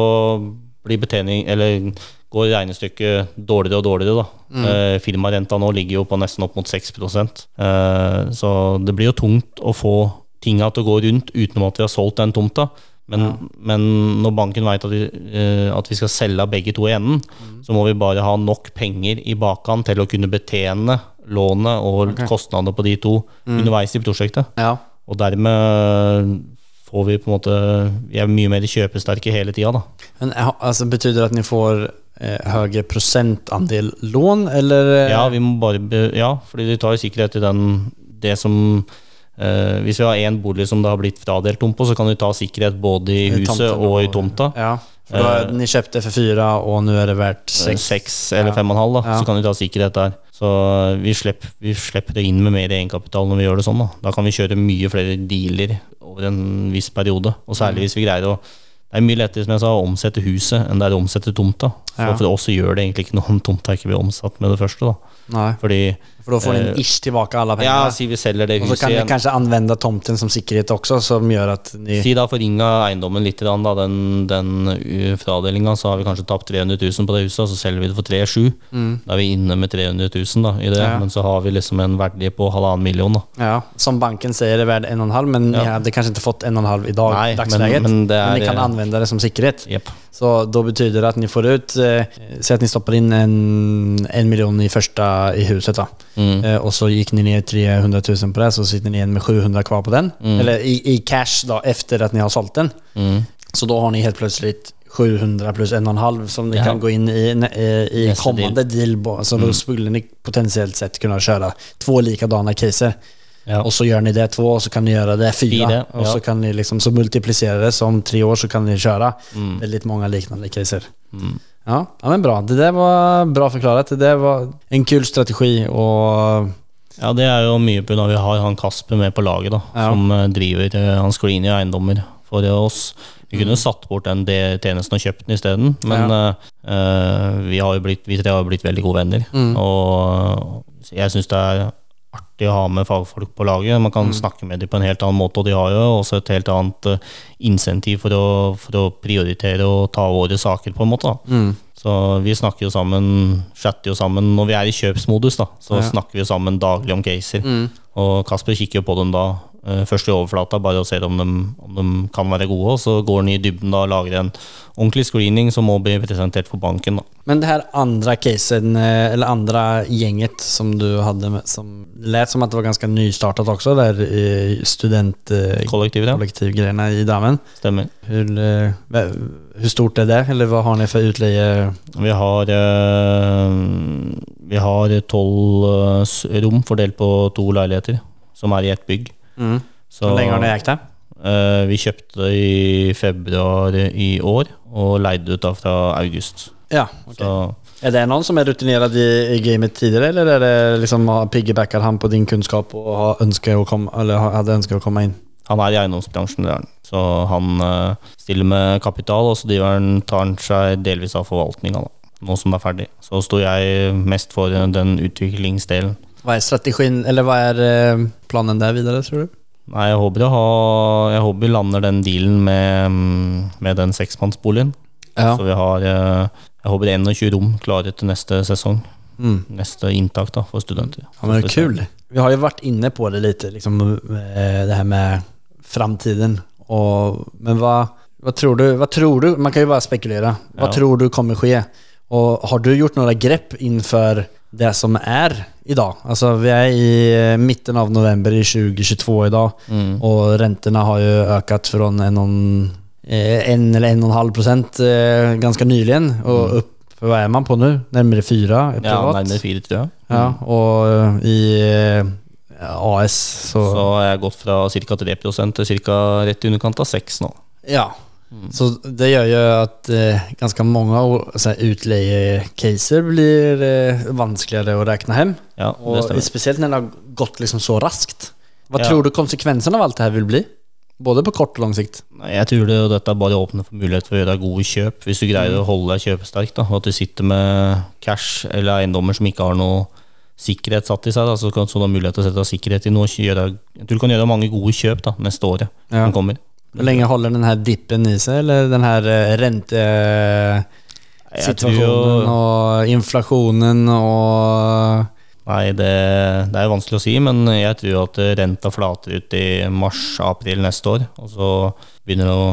blir betjening Eller går regnestykket dårligere og dårligere, da. Eh, firmarenta nå ligger jo på nesten opp mot 6 eh, Så det blir jo tungt å få tinga til å gå rundt utenom at vi har solgt den tomta. Men, men når banken vet at vi, eh, at vi skal selge begge to i enden, så må vi bare ha nok penger i bakhånd til å kunne betjene lånet og kostnadene på de to underveis i prosjektet.
ja.
Og dermed får vi på en måte Vi er mye mer kjøpesterke hele tida, da.
Men altså, Betyr betyder det at ni får eh, høyere prosentandel lån eller? eh,
Ja, vi må bare be, Ja, fordi de tar sikkerhet i den Det som eh, Hvis vi har én bolig som det har blitt fradelt om på, så kan vi ta sikkerhet både i
I
huset
tomten
og i tomta.
Ja, for da
Eh,
ni köpte for fyra og nå er det verdt
Seks, eller fem og en halv, da,
Ja.
så kan vi ta sikkerhet der. Så eh, vi slipper, vi slipper det inn med mer egenkapital når vi gjør det sånn. Da Da kan vi kjøre mye flere dealer over en viss periode. Og særlig
Mm.
hvis vi greier å Det er mye lettere som jeg sa, å omsette huset enn det er å omsette tomta. For,
Ja.
for oss så gjør det egentlig ikke noe om tomta ikke blir omsatt med det første. da
Nei.
Fordi
för da får ni
Eh,
ish tilbake alle pengene.
Ja, si vi selger det
huset Og
så
kan ni
kanskje
anvende använda tomten som sikkerhet også, som gjør at ni...
Si da forringa eiendommen litt, da, den, den uh, fradelinga, så har vi kanskje tapt 300 000 på det huset, og så selger vi det for 3,7. Da er vi inne med 300 000 da, i det,
Ja.
men så har vi liksom en verdi på halvannen million. Da.
Ja, som banken sier det värd en och men ja.
Ja.
hadde kanskje ikke fått en och en halv idag,
men- men det är-
ni kan anvende det som sikkerhet.
Jepp.
Så da betyder det at ni får ut, eh, Si at ni stopper inn en, en miljon i første i huset da.
Mm.
Eh, og så gikk ni ned 300 000 på det, så sitter ni igjen med 700 kvar på den. Eller i, i cash da, efter at ni har sålt den.
Mm.
Så da har ni helt plutselig 700 plus en och en halv som ni
Ja.
kan gå inn i, eh, i
Nästa
kommande deal. bo- Så da skulle ni potentiellt sett kunne kjøre to likadana caser.
Ja.
Og så gjør ni det två og så kan ni gjøre det fyra.
Ja.
så kan ni liksom, så multiplisere det. Så om tre år så kan ni köra väldigt mange liknande caser.
Mm.
Ja, ja, men bra. Det där var bra forklaret. Det var en kul strategi og...
ja, det er jo mye pga. vi har han Kasper med på laget, da,
Ja.
som eh, driver eh, Han sklir inn i eiendommer for oss. Vi
Mm.
kunne satt bort den de- tjenesten og kjøpt den isteden, men ja. uh, vi har jo blitt, vi tre har jo blitt veldig gode venner.
Mm.
Og jeg syns det er artig å ha med fagfolk på laget. Man
Mm.
kan snakke med dem på en helt annen måte, og de har jo også et helt annet uh, insentiv for å, for å prioritere og ta våre saker, på en måte.
Mm.
Så vi snakker jo sammen, chatter jo sammen når vi er i kjøpsmodus, da. Så
Ja.
snakker vi sammen daglig om caser. Og Kasper kikker jo på dem da først i overflata, bare og ser om de, om de kan være gode. Og så går han i dybden da, og lager en ordentlig screening som må bli presentert for banken. da.
Men det her andre casen, eh, eller andre gjenget som du hadde med, som lät som at det var ganske nystartet også, der studentkollektivgreiene
Kollektivet, ja.
i Drammen.
Stemmer.
Hvor, hvor stort er det? Eller hva har dere for utleie?
Vi har eh, Vi har tolv eh, rom fordelt på to leiligheter, som er i ett bygg.
Mm.
Så
Hvor lenge har det gikk det?
Uh, vi kjøpte i februar i år, og leide ut da fra august.
Ja, ok.
Så
er det noen som er rutinert i, i gamet tidligere, eller er det liksom piggybacker han på din kunnskap og har ønsket å komme eller hadde ønsket å komme inn?
han er i eiendomsbransjen, det er han. Så han uh, stiller med kapital, og så driver han, tar han seg delvis av forvaltninga, nå som det er ferdig. Så sto jeg mest for den utviklingsdelen.
Vad er strategien, eller hva är eh, planen der videre, tror du?
Nei, jeg håper, ha, jeg håper vi lander den dealen med, med den seksmannsboligen.
Ja.
Så vi har Jeg håper 21 rom klare til neste sesong.
Mm.
Neste inntak da, for studenter.
Ja, men kul. Vi har jo vært inne på det litt, liksom, eh, det her med framtiden. Men hva, hva, tror du, hva, tror du? Man kan jo bare spekulere. Hva
Ja.
tror du kommer skje? Og har du gjort noen grepp innenfor det som är dag. Alltså vi er i midten av november i 2022 idag
Mm.
og rentene har jo økt fra en, en, eh, en eller en og en halv prosent ganske ganska nyligen och upp, vad är man på nå? Nærmere fire
privat? Ja, nærmere fire, tror jeg.
Ja, og eh, i eh, AS så,
Så har jeg gått fra ca. 3 til ca. rett i underkant av 6 nå.
Ja. Så det gjør jo at eh, ganske mange o- så utleje-caser blir eh, vanskeligere å regne hem.
Ja, og
spesielt når det har gått liksom så raskt. Hva
Ja.
tror du konsekvensen av alt det her vil bli? Både på kort og lang sikt.
Jeg tror det, dette bare åpner for mulighet for å gjøre gode kjøp, hvis du greier å holde deg kjøpesterk. da, At du sitter med cash eller eiendommer som ikke har noe sikkerhet satt i seg. da, Så kan så du ha mulighet til å sette sikkerhet i noe. Gjøre, jeg tror du kan gjøre mange gode kjøp da, neste året
Ja.
som kommer.
Hur lenge holder den her dippen i seg, Eller den her rentesituasjonen.
Jeg
Situationen
jo,
och inflationen och...
nei, det, det er vanskelig å si, men jeg tror at renta flater ut i mars-april neste år. Og så begynner det å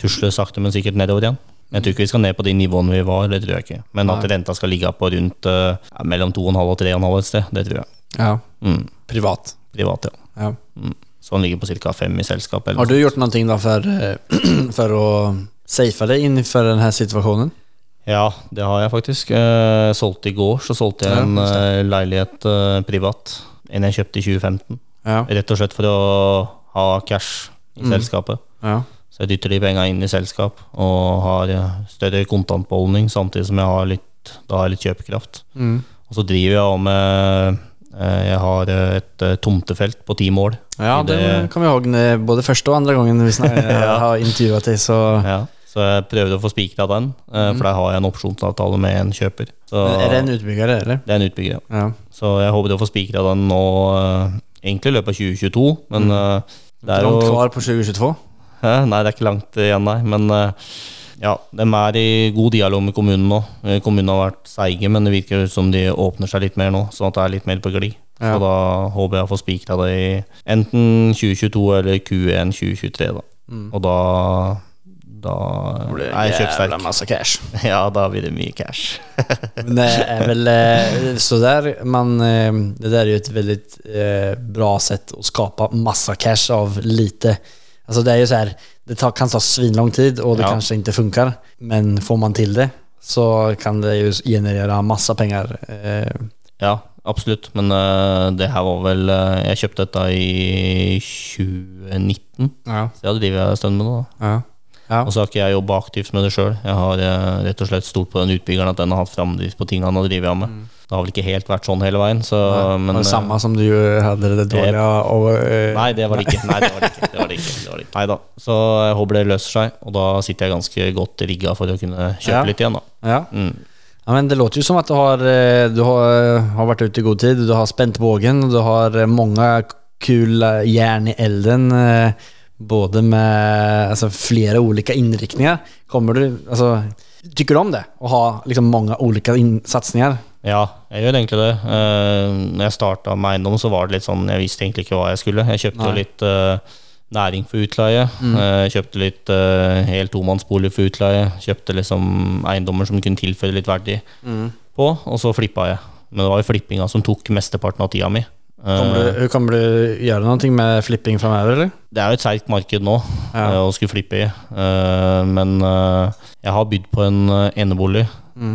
tusle sakte, men sikkert nedover igjen. Jeg tror ikke vi skal ned på de nivåene vi var, det tror jeg ikke. Men at renta skal ligge på rundt eh, ja, mellom 2,5 og 3,5 et sted, det tror jeg.
Ja,
Mm,
privat.
privat, ja.
Ja.
Mm. Så han ligger på ca. fem i selskapet. eller
Har du gjort noe för, for för att safea dig inför den här situationen?
Ja, det har jeg faktisk. Eh, solgte i går, så solgte jeg en
just
eh, leilighet eh, privat. En jeg kjøpte i 2015.
Ja.
Rett og slett for å ha cash i
Mm.
selskapet.
ja.
Så jeg dytter de penga inn i selskap og har eh, større kontantbeholdning, samtidig som jeg har litt, da har jeg litt kjøpekraft.
Mm.
Og så driver jeg med eh, Jeg har eh, et eh, tomtefelt på ti mål.
Ja, det,
det-
kan vi ihåg både første og andre gangen vi
Ja.
har intervjua til. Så
Ja, så jeg prøvde å få spikra den, eh, for der har jeg en opsjonsavtale med en kjøper. Så
er det en utbygger, eller?
det er en utbygger, ja. Så jeg håper å få spikra den nå, eh, egentlig i løpet av 2022, men mm. det er jo Langt
kvar på 2022?
Nei, det er ikke langt igjen, nei. Men eh, ja, de er i god dialog med kommunen nå. Eh, Kommunen har vært seige, men det virker som de åpner seg litt mer nå, sånn at det er litt mer på glid.
Ja.
Så da håper jeg å få spikra det i enten 2022 eller Q1 2023, da.
Mm.
Og da da er jeg kjøpsterk.
massa cash.
Ja, da blir det mye cash.
Men det er vel så der, man, eh, det der er jo et väldigt eh, bra sett å skape massa cash av lite. Alltså det är ju så här, det tar, kan ta svinlång tid och det
Ja.
kanske inte funkar. Men får man till det så kan det ju generera massa pengar. Eh,
Ja, absolutt. Men uh, det her var vel uh, Jeg kjøpte dette i 2019,
ja.
så jeg hadde drevet en stund med det. da
Ja. Ja.
Og så har ikke jeg jobba aktivt med det sjøl. Jeg har eh, rett og slett stolt på den utbyggeren at den har hatt framdrift på ting han har drevet med. Det har vel ikke helt vært sånn hele veien, så men,
var det samme som du hadde det dårlig och... øh,
Nei, det var det ikke. Nei, det var det ikke. Det var det ikke. Det var det ikke. Neida. Så jeg håper det løser seg, og da sitter jeg ganske godt rigga for å kunne kjøpe
Ja.
litt igjen, da.
Ja.
Mm.
Ja, men det låter jo som at du har, eh, du har, har vært ute i god tid, du har spent bågen, du har mange kule kul eh, i elden. Både med alltså, flera olika inriktningar. Kommer du, alltså, tycker du om det? Å ha liksom, mange ulike in.
Ja, jeg gjør egentlig det. Uh, når jeg starta med eiendom, så var det litt sånn Jeg visste egentlig ikke hva jeg skulle. Jeg kjøpte
Nei.
litt uh, næring for utleie. Eh, kjøpte litt uh, helt tomannsbolig for utleie. Kjøpte liksom eiendommer som kunne tilføre litt verdi på, og så flippa jeg. Men det var jo flippinga som tok mesteparten av tida mi.
Kommer du, kommer du gjøre noe med flipping framöver eller?
det er jo et seigt marked nå
Ja.
eh, å skulle flippe i. Eh, men eh, jeg har bydd på en enebolig enebolig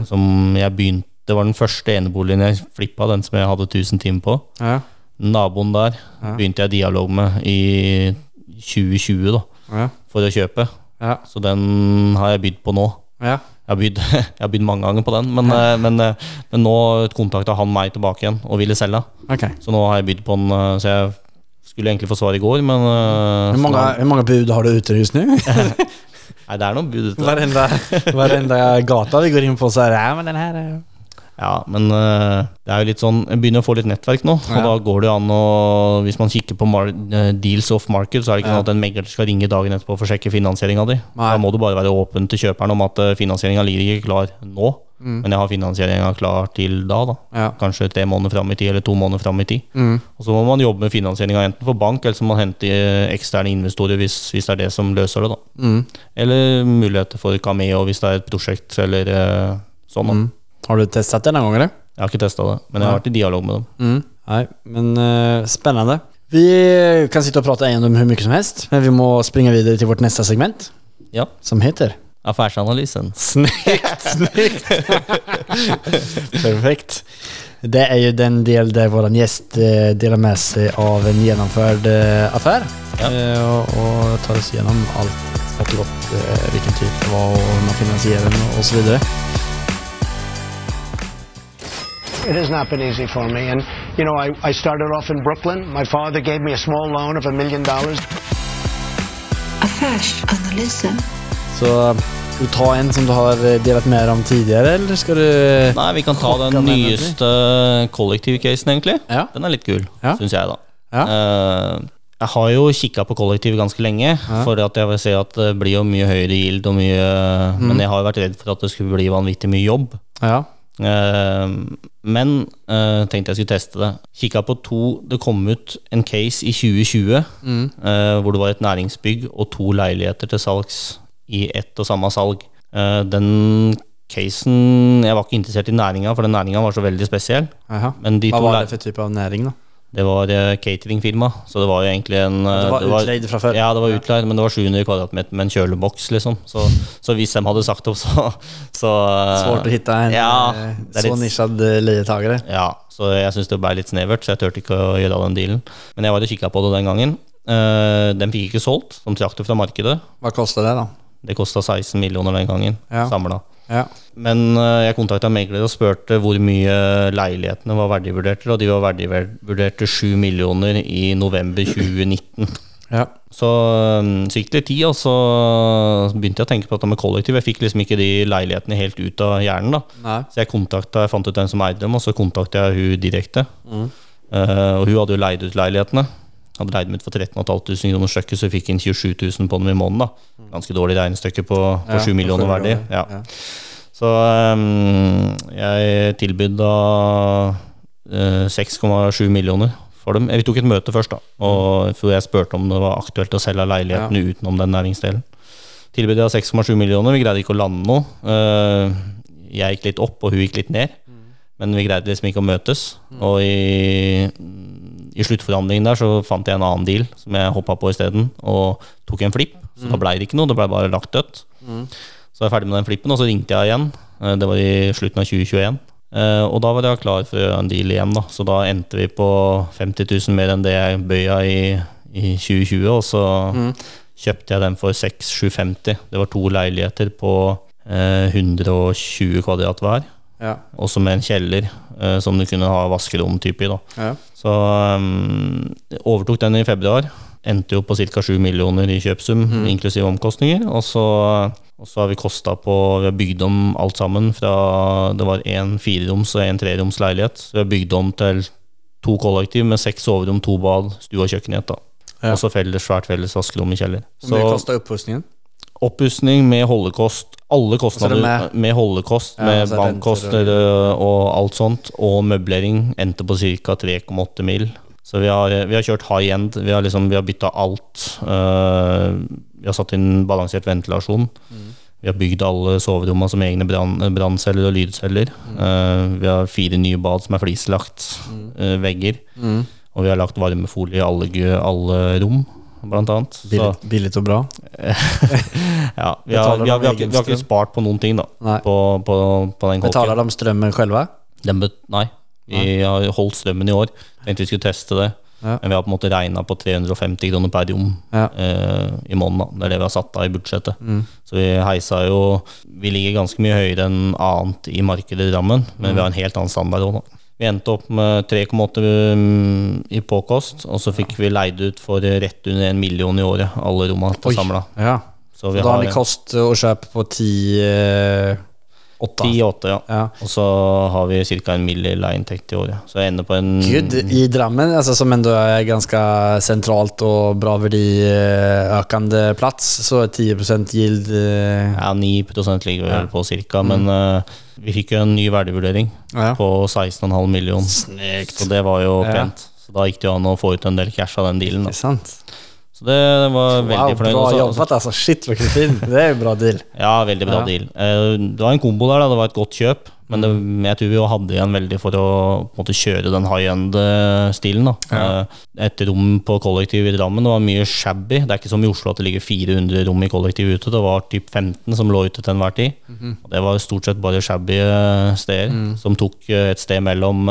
som jeg begynte Det var den første eneboligen jeg flippa, den som jeg hadde 1000 timer på.
Ja,
Naboen der begynte jeg dialog med i 2020 da,
ja,
for å kjøpe.
ja,
Så den har jeg bydd på nå.
ja.
Jeg har bydd, jeg har bydd mange ganger på den, men, eh, men, eh, men nå kontakta han meg tilbake igjen og ville selge.
Okay.
Så nå har jeg bydd på den, eh, så jeg skulle egentlig få svar i går, men
Hvor
mange,
hur många bud har du ute huset nå?
Nei, det er noen bud ute.
varenda, varenda gata vi går inn på så er det, ja men den här är...
Ja, men eh, det er jo litt sånn Jeg begynner å få litt nettverk nå, og
Ja.
da går det jo an å Hvis man kikker på eh, deals off market, så er det ikke
Ja.
sånn at en megler skal ringe dagen etterpå for å sjekke finansieringa di.
Nei.
Da må du bare være åpen til kjøperen om at finansieringa ligger ikke klar nå, men jeg har finansieringa klar til da, da.
Ja.
Kanskje tre måneder fram i tid, eller to måneder fram i tid.
Mm.
Og så må man jobbe med finansieringa enten for bank, eller så må man hente eh, eksterne investorer hvis, hvis det er det som løser det, da.
Mm.
Eller muligheter for Cameo hvis det er et prosjekt, eller eh, sånn. da.
Har du testet det noen gång eller?
Jeg har ikke testa det, men jeg har vært i dialog med dem.
Mm. Nei, men uh, spennende. Vi kan sitte og prate eiendom hvor mye som helst, men vi må springe videre til vårt neste segment
Ja.
som heter
Affärsanalysen.
Snyggt, snyggt! Perfekt. Det er jo den del der vår gjest eh, delar med seg av en gjennomført eh, affär.
Ja.
Eh, och, och tar oss gjennom alt smått godt, gott, eh, vilken typ det var og hvordan man finansierer den osv. så vidare.
It has not been easy for me. And, you know, I, I started off in Brooklyn. My father gave me a small loan of a million dollars.
Affärsanalysen.
Så Skal du ta en som du har delt mer om tidligere, eller skal du...
Nei, vi kan ta den nyeste kollektivcasen, egentlig.
Ja.
Den er litt kul,
Ja.
syns jeg, da.
Ja.
Eh, jeg har jo kikka på kollektiv ganske lenge, for at jeg vil se at det blir jo mye høyere yield og mye
Mm.
Men jeg har jo vært redd for at det skulle bli vanvittig mye jobb.
Ja.
Eh, men eh, tenkte jeg skulle teste det. Kikka på to Det kom ut en case i 2020
Mm.
eh, hvor det var et næringsbygg og to leiligheter til salgs i ett og samme salg. Den casen Jeg var ikke interessert i næringa, for den næringa var så veldig spesiell. Hva
var det for type av næring, då?
Det var eh, cateringfirma, så det var jo egentlig en eh,
Det var utleid fra før?
Ja, det var utleid, men det var 700 kvadratmeter med en kjøleboks, liksom. Så, så hvis de hadde sagt opp, så, så eh,
Svårt å hitte en
ja,
så
litt-
nisjad leietakere?
Ja, så jeg syns det ble litt snevert, så jeg turte ikke å gjøre den dealen. Men jeg var og kikka på det den gangen. Den fikk ikke solgt, som trakk det fra markedet.
Hva kosta det da?
Det kosta 16 millioner den gangen,
Ja.
samla.
Ja.
Men eh, jeg kontakta megler og spurte hvor mye leilighetene var verdivurdert og de var verdivurdert til 7 millioner i november 2019.
Ja.
Så, um, så gikk det tid, og så begynte jeg å tenke på dette med kollektiv. Jeg fikk liksom ikke de leilighetene helt ut av hjernen. da
Nei.
Så jeg kontakta, jeg fant ut hvem som eide dem, og så kontakta jeg hun direkte. Eh, og hun hadde jo leid ut leilighetene. Hadde leid dem ut for 13 500 kroner stykket, så vi fikk inn 27 000 på dem i måneden. da Ganske dårlig regnestykke på, på
Ja,
7 millioner verdi. Ja.
ja.
Så um, jeg tilbød da uh, 6,7 millioner for dem. Eh, Vi tok et møte først, da. Og jeg spurte om det var aktuelt å selge leilighetene utenom den næringsdelen. Tilbød jeg 6,7 millioner. Vi greide ikke å lande noe. Uh, Jeg gikk litt opp, og hun gikk litt ned. Men vi greide liksom ikke å møtes. Og i, i sluttforhandlingen der så fant jeg en annen deal som jeg hoppa på isteden, og tok en flipp. Så da blei det ikke noe, det blei bare lagt dødt. Så var jeg er ferdig med den flippen, og så ringte jeg igjen. Eh, Det var i slutten av 2021. Eh, Og da var jeg klar for å gjøre en deal igjen, da. Så da endte vi på 50 000 mer enn det jeg bøya i, i 2020, og så kjøpte jeg den for 6750. Det var to leiligheter på eh, 120 kvadrat hver.
Ja.
Også med en kjeller eh, som du kunne ha vaskerom type i.
Ja.
Så um, overtok den i februar. Endte jo på ca. 7 millioner i kjøpsum, inklusiv omkostninger. Og så, og så har vi kosta på Vi har bygd om alt sammen fra Det var en fireroms og en treroms leilighet. Så vi har bygd om til to kollektiv med seks soverom, to bad, stue og kjøkken i ett.
Ja.
Og så felles, svært felles vaskerom i kjeller.
Hvor mye
kosta
kostar upprustningen?
Oppussing med holdekost. Alle kostnader
med,
med, holdekost,
Ja,
med bankkoster og, og alt sånt, og møblering, endte på ca. 3,8 mil. Så vi har, vi har kjørt high end. Vi har, liksom, vi har bytta alt. Uh, vi har satt inn balansert ventilasjon. Vi har bygd alle soverommene som egne brannceller og lydceller. Eh, vi har fire nye bad som er flislagt. eh, vegger. Og vi har lagt varmefolie i alle, alle rom, blant annet. Så,
Billigt, billigt og bra.
ja, vi, har, vi, har, vi, har, ikke- vi har ikke spart på noen ting, da. På, på, på den
Betaler de strømmen?
Den nei, vi har holdt strømmen i år. Tenkte vi skulle teste det.
Ja.
Men vi har på en måte regna på 350 kroner per rom
Ja.
eh, i måneden. Det er det vi har satt av i budsjettet.
Mm.
Så vi heisa jo Vi ligger ganske mye høyere enn annet i markedet i Drammen, men
Mm.
vi har en helt annen standard òg, da. Vi endte opp med 3,8 um, i påkost, og så fikk vi leid ut for rett under en million i året, alle rommene til samla.
Ja.
Så vi
Da har vi kost å kjøpe på 10... 8.
10-8, ja.
Ja.
Og så har vi ca. en mill. i leieinntekt i året. Så jeg ender på en
Gud, i Drammen, altså, som enda er ganske sentralt og bra verdiøkende plass, så er 10% yield... eh,
Ja, 9% ligger
Ja.
vel på cirka, men uh, vi fikk jo en ny verdivurdering
Ja.
på 16,5 millioner.
Snekt.
Så det var jo
Ja.
pent. Så da gikk det jo an å få ut en del cash av den dealen.
Det
Da.
sant.
Så det var
Wow,
veldig fornøyd.
bra
Også-
altså. alltså. Shit. Det er en bra deal.
Ja, veldig bra
Ja.
deal. Eh, Det var en kombo der, da. Det var et godt kjøp. Men det,
Mm.
jeg tror vi jo hadde igjen veldig for å måte, kjøre den high end-stilen.
Ja.
Eh, Et rom på kollektiv i Drammen det var mye shabby. Det er ikke som i Oslo at det ligger 400 rom i kollektiv ute. Det var typ 15 som lå ute til enhver tid.
Mm
-hmm. det var stort sett bare shabby eh, steder,
Mm.
som tok et sted mellom,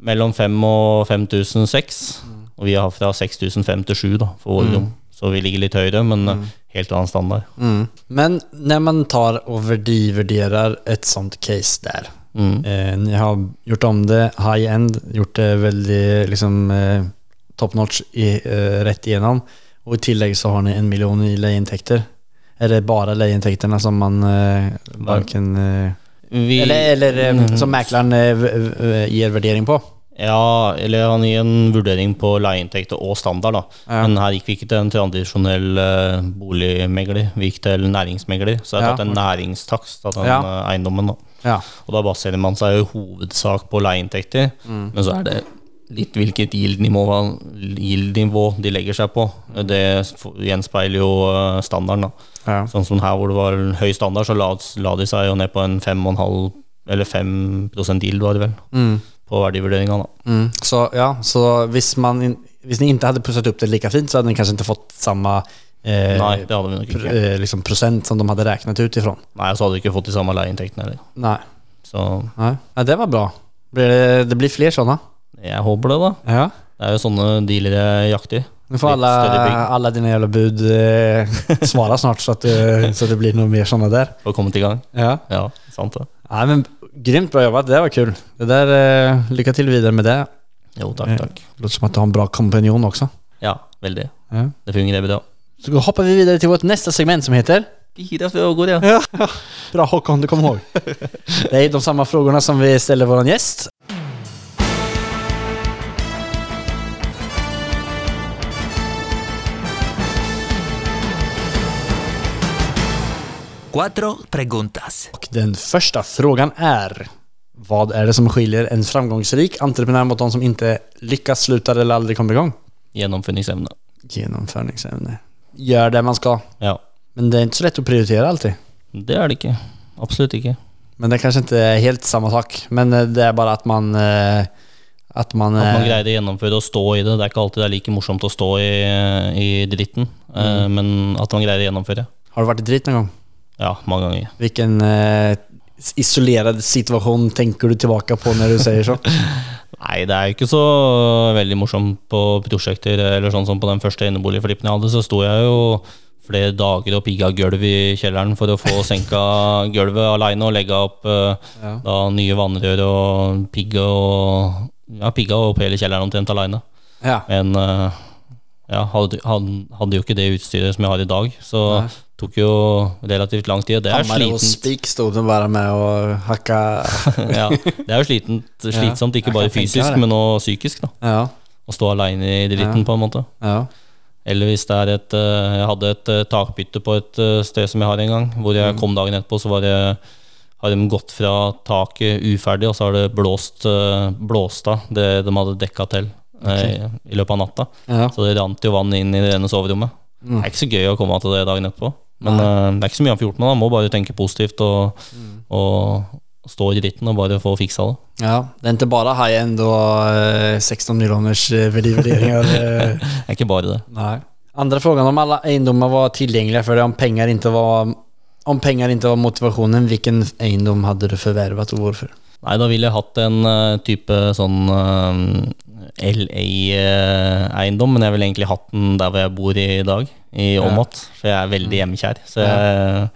mellom 5000 og 5006.
Mm.
Og vi har fra 6005 til 7 da, for våre rom. Så vi ligger litt høyere, men mm. helt annen standard.
Mm. Men når man tar og verdivurderer et sånt case der
Mm.
Eh, ni har gjort om det high-end, gjort det veldig liksom, eh, top notch i, eh, rett igjennom. Og i tillegg så har ni en million i leieinntekter. Er det bare leieinntektene som man eh, varken... Eh,
Vi,
eller eller eh,
Mm.
som mekleren gir v- v- ger värdering på?
Ja, eller han gir en vurdering på leieinntekter og standard, da.
Ja.
Men her gikk vi ikke til en tradisjonell uh, boligmegler, vi gikk til næringsmegler. Så jeg har
Ja.
tatt en næringstakst av den
Ja.
eh, eiendommen. da.
Ja.
Og da baserer man seg i hovedsak på leieinntekter,
Mm.
men så er det litt hvilket yield-nivå de legger seg på. Det gjenspeiler jo eh, standarden. da.
Ja.
Sånn som her hvor det var høy standard, så la, la de seg jo ned på en 5,5 eller 5 yield, var det vel,
Mm.
På verdivurderinga.
Mm. Så ja, så hvis, man hvis ni inte hade pussat upp det lika fint så hade ni kanske inte fått samma eh,
Nei, det hadde vi nok
pr
ikke.
eh, liksom procent som de hade räknat ut ifrån.
Nei, og så hadde vi ikke fått de samme leieinntektene heller.
Nej.
Så
Nej. Ja, det var bra. Blir det, det blir fler sånne?
jeg håper det, da.
Ja.
Det er jo sånne dealer jeg jakter.
Nå får
alle,
alle
dine bygg.
alla dina jävla bud eh, svare snart så at det, så det blir noe mer sånne der.
For å komme til gang.
Ja.
Ja, sant det.
Nei, men grymt bra jobbat, det var kul. Det där, eh, lycka till vidare med det.
Jo, takk,
Eh,
Det
Låter som att du har en bra kompanjon också.
Ja, veldig.
Ja.
Det fungerer bra.
Så då hoppar vi vidare till vårt nästa segment som heter
Fire frågor, ja.
Ja, bra Håkon, du kommer ihåg. Det är de samma frågorna som vi ställer vår gäst.
Cuatro preguntas.
Och den första frågan är Vad är det som skiljer en framgångsrik entreprenör mot de som inte lyckas, slutar eller aldrig kommer igång?
Gjennomføringsevne.
Genomförningsämne. Gör det man ska.
Ja.
Men det är inte så lätt att prioritera alltid.
Det er det ikke. Absolutt ikke.
Men det kanske inte är helt samma sak. Men eh, det är bara att man... eh, Att man...
At man
eh,
greide å gjennomføre og stå i det. Det er ikke alltid det er like morsomt å stå i, i dritten, mm. men at man greier å gjennomføre.
Har du varit i dritt någon gång?
Ja, mange ganger.
Hvilken eh, isolert situasjon tenker du tilbake på når du sier sånn?
Nei, det er jo ikke så veldig morsomt på prosjekter, eller sånn som på den første eneboligflippen jeg hadde, så sto jeg jo flere dager og pigga gulv i kjelleren for å få senka gulvet aleine og legge opp eh,
Ja.
da nye vannrør og pigga og Ja, pigga opp hele kjelleren omtrent aleine.
Ja.
Men eh, ja, hadde, hadde, hadde jo ikke det utstyret som jeg har i dag, så
Nei.
Tok jo relativt lang tid. Det er
och
slitent.
spik bara med og hakka
ja, det er jo slitent, slitsomt, ikke bare fysisk, men også psykisk. da
Ja,
Å stå aleine i dritten, på en måte.
ja.
Eller hvis det er et eh, Jeg hadde et eh, takbytte på et eh, sted som jeg har en gang, hvor jeg kom dagen etterpå, så var det har de gått fra taket uferdig, og så har det blåst, blåst av det de hadde dekka til okay. i løpet av natta.
Ja.
Så det rant jo vann inn i det ene soverommet. Det er ikke så gøy å komme til det dagen etterpå. Men uh, det er ikke så mye han får gjort med det. Han må bare tenke positivt og, og stå i dritten og bare få fiksa det.
Ja, det er ikke bare high-end og eh, 16 miljoners eh, eh,
Det er ikke bare det.
Nei. Andre frågan, om alle eiendommer var tilgjengelige for deg, om penger ikke var, om penger ikke var motivasjonen, hvilken eiendom hadde du forvervet, og hvorfor?
Nei, da ville jeg hatt en uh, type sånn LA-eiendom, men jeg ville egentlig hatt den der hvor jeg bor i dag, i Åmot. For jeg er veldig hjemmekjær. Så jeg,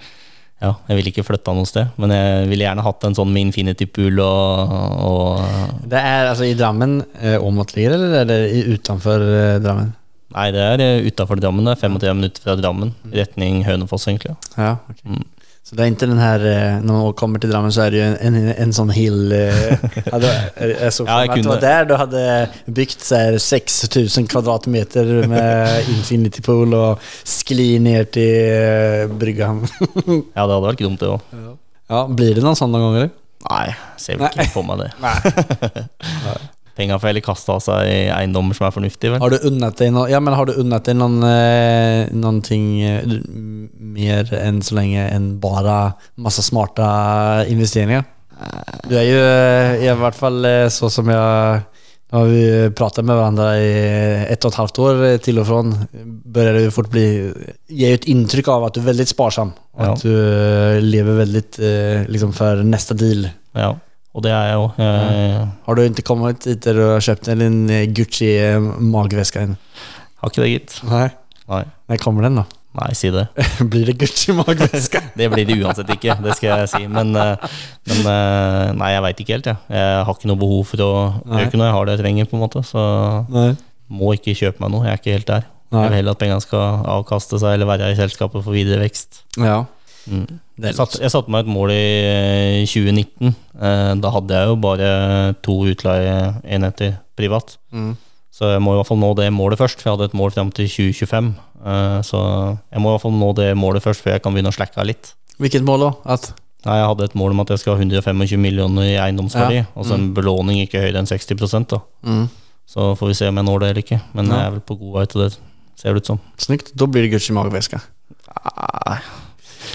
ja, jeg ville ikke flytta noe sted. Men jeg ville gjerne hatt en sånn med infinity pool og, og
Det er altså i Drammen, eh, Åmot ligger eller er det utenfor eh, Drammen?
Nei, det er utafor Drammen. Det er 35 minutter fra Drammen. Retning Hønefoss, egentlig.
Ja, okej. Så det er ikke den her Når man kommer til Drammen så er det jo en, en, en sånn hill. Eh, såg
Ja,
för
jag
mig att det var der du hadde bygd 6000 kvadratmeter med infinity pool og skli ned til eh.
Ja, det hadde vært dumt, det òg.
ja, blir det noen sånn noen ganger? eller?
Nei, ser vel ikke for meg det. Penga får heller kaste av seg i eiendommer som er fornuftige, vel.
Har du unnet deg noen, ja, men har du unnet deg noen, eh, någonting eh, mer enn så lenge enn bare masse smarte investeringer? Du er ju eh, i hvert fall så som Nå har vi pratet med hverandre i ett og et halvt år til og fra. Bør det du fort bli, Gi et inntrykk av at du er veldig sparsam. at
Ja.
du lever veldig liksom for neste deal.
Ja, og det er jeg òg. Jeg
Har du ikke kommet etter å ha kjøpt en eh, Gucci eh,
har ikke det, gitt.
Nei.
Nei,
Nei kommer den da?
nei si det.
Blir det Gucci-mageveske?
Det blir det uansett ikke, det skal jeg si. Men, eh, men eh, nei, jeg veit ikke helt, jeg. Jeg har ikke noe behov for å
bruke
øke når jeg har det jeg trenger, på en måte. Så
nei.
må ikke kjøpe meg noe. Jeg er ikke helt der.
Nei.
Jeg vil heller at pengene skal avkaste seg eller være i selskapet for videre vekst.
Ja.
Mm. Jeg satte meg et mål i eh, 2019. Eh, Da hadde jeg jo bare to utleieenheter privat.
Mm.
Så jeg må i hvert fall nå det målet først, for jeg hadde et mål fram til 2025. Eh, Så jeg må i hvert fall nå det målet først, før jeg kan begynne å slacke av litt.
Hvilket mål da? At?
Nei, Jeg hadde et mål om at jeg skal ha 125 millioner i eiendomsverdi,
Ja.
altså en belåning ikke høyere enn 60 da.
Mm.
Så får vi se om jeg når det eller ikke. Men
Ja.
jeg er vel på god vei til det, ser det ut som.
Snykt. Da blir det Gucci mageveske.
Ah,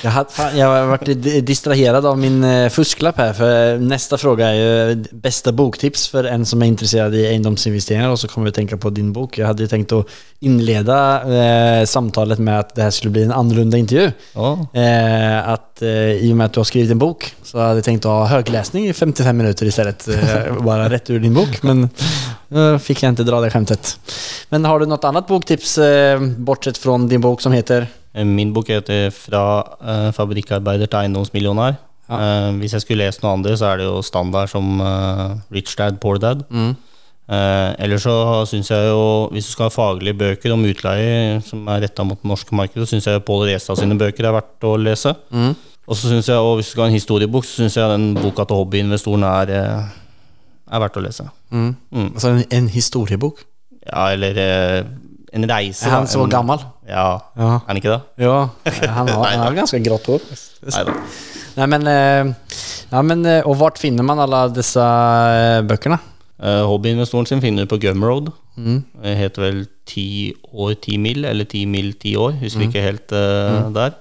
Jag, hade, fan, jag har varit di- distraherad av min eh, fusklapp här, för nästa fråga är ju bästa boktips för en som är intresserad i eiendomsinvesteringer och så kommer vi att tänka på din bok. Jag hade ju tänkt att inleda eh, samtalet med att det här skulle bli en annorlunda intervju.
ja.
Eh, att eh, I och med att du har skrivit en bok så hade jag tänkt att ha högläsning i 55 minuter istället. Eh, bara rätt ur din bok. Men eh, fick jag inte dra det skämtet. Men har du något annat boktips eh, bortsett från din bok som heter?
Min bok heter 'Fra eh, fabrikkarbeider til eiendomsmillionær'.
Ja.
Eh, hvis jeg skulle lest noe andre, så er det jo standard som eh, 'Rich Dad, Poor Dad'.
Mm.
Eh, ellers så syns jeg jo, hvis du skal ha faglige bøker om utleie som er retta mot det norske markedet, så syns jeg Pål Restad sine bøker er verdt å lese.
Mm.
Og så synes jeg, og hvis du skal ha en historiebok, så syns jeg den boka til hobbyinvestoren er, eh, er verdt å lese.
Mm.
Mm.
Altså en, en historiebok?
Ja, eller eh, en reise. Er
han så gammel
Ja,
Ja.
er han ikke det?
Ja, han har, han har ganske grått hår.
Nei
men, eh, ja, men Og hvor finner man alle disse bøkene? böckerna?
Eh, hobbyinvestoren sin finner du på Gumroad.
Mm.
Det heter vel 10 år 10 mil, eller 10 mil 10 år. Husker ikke helt eh, der.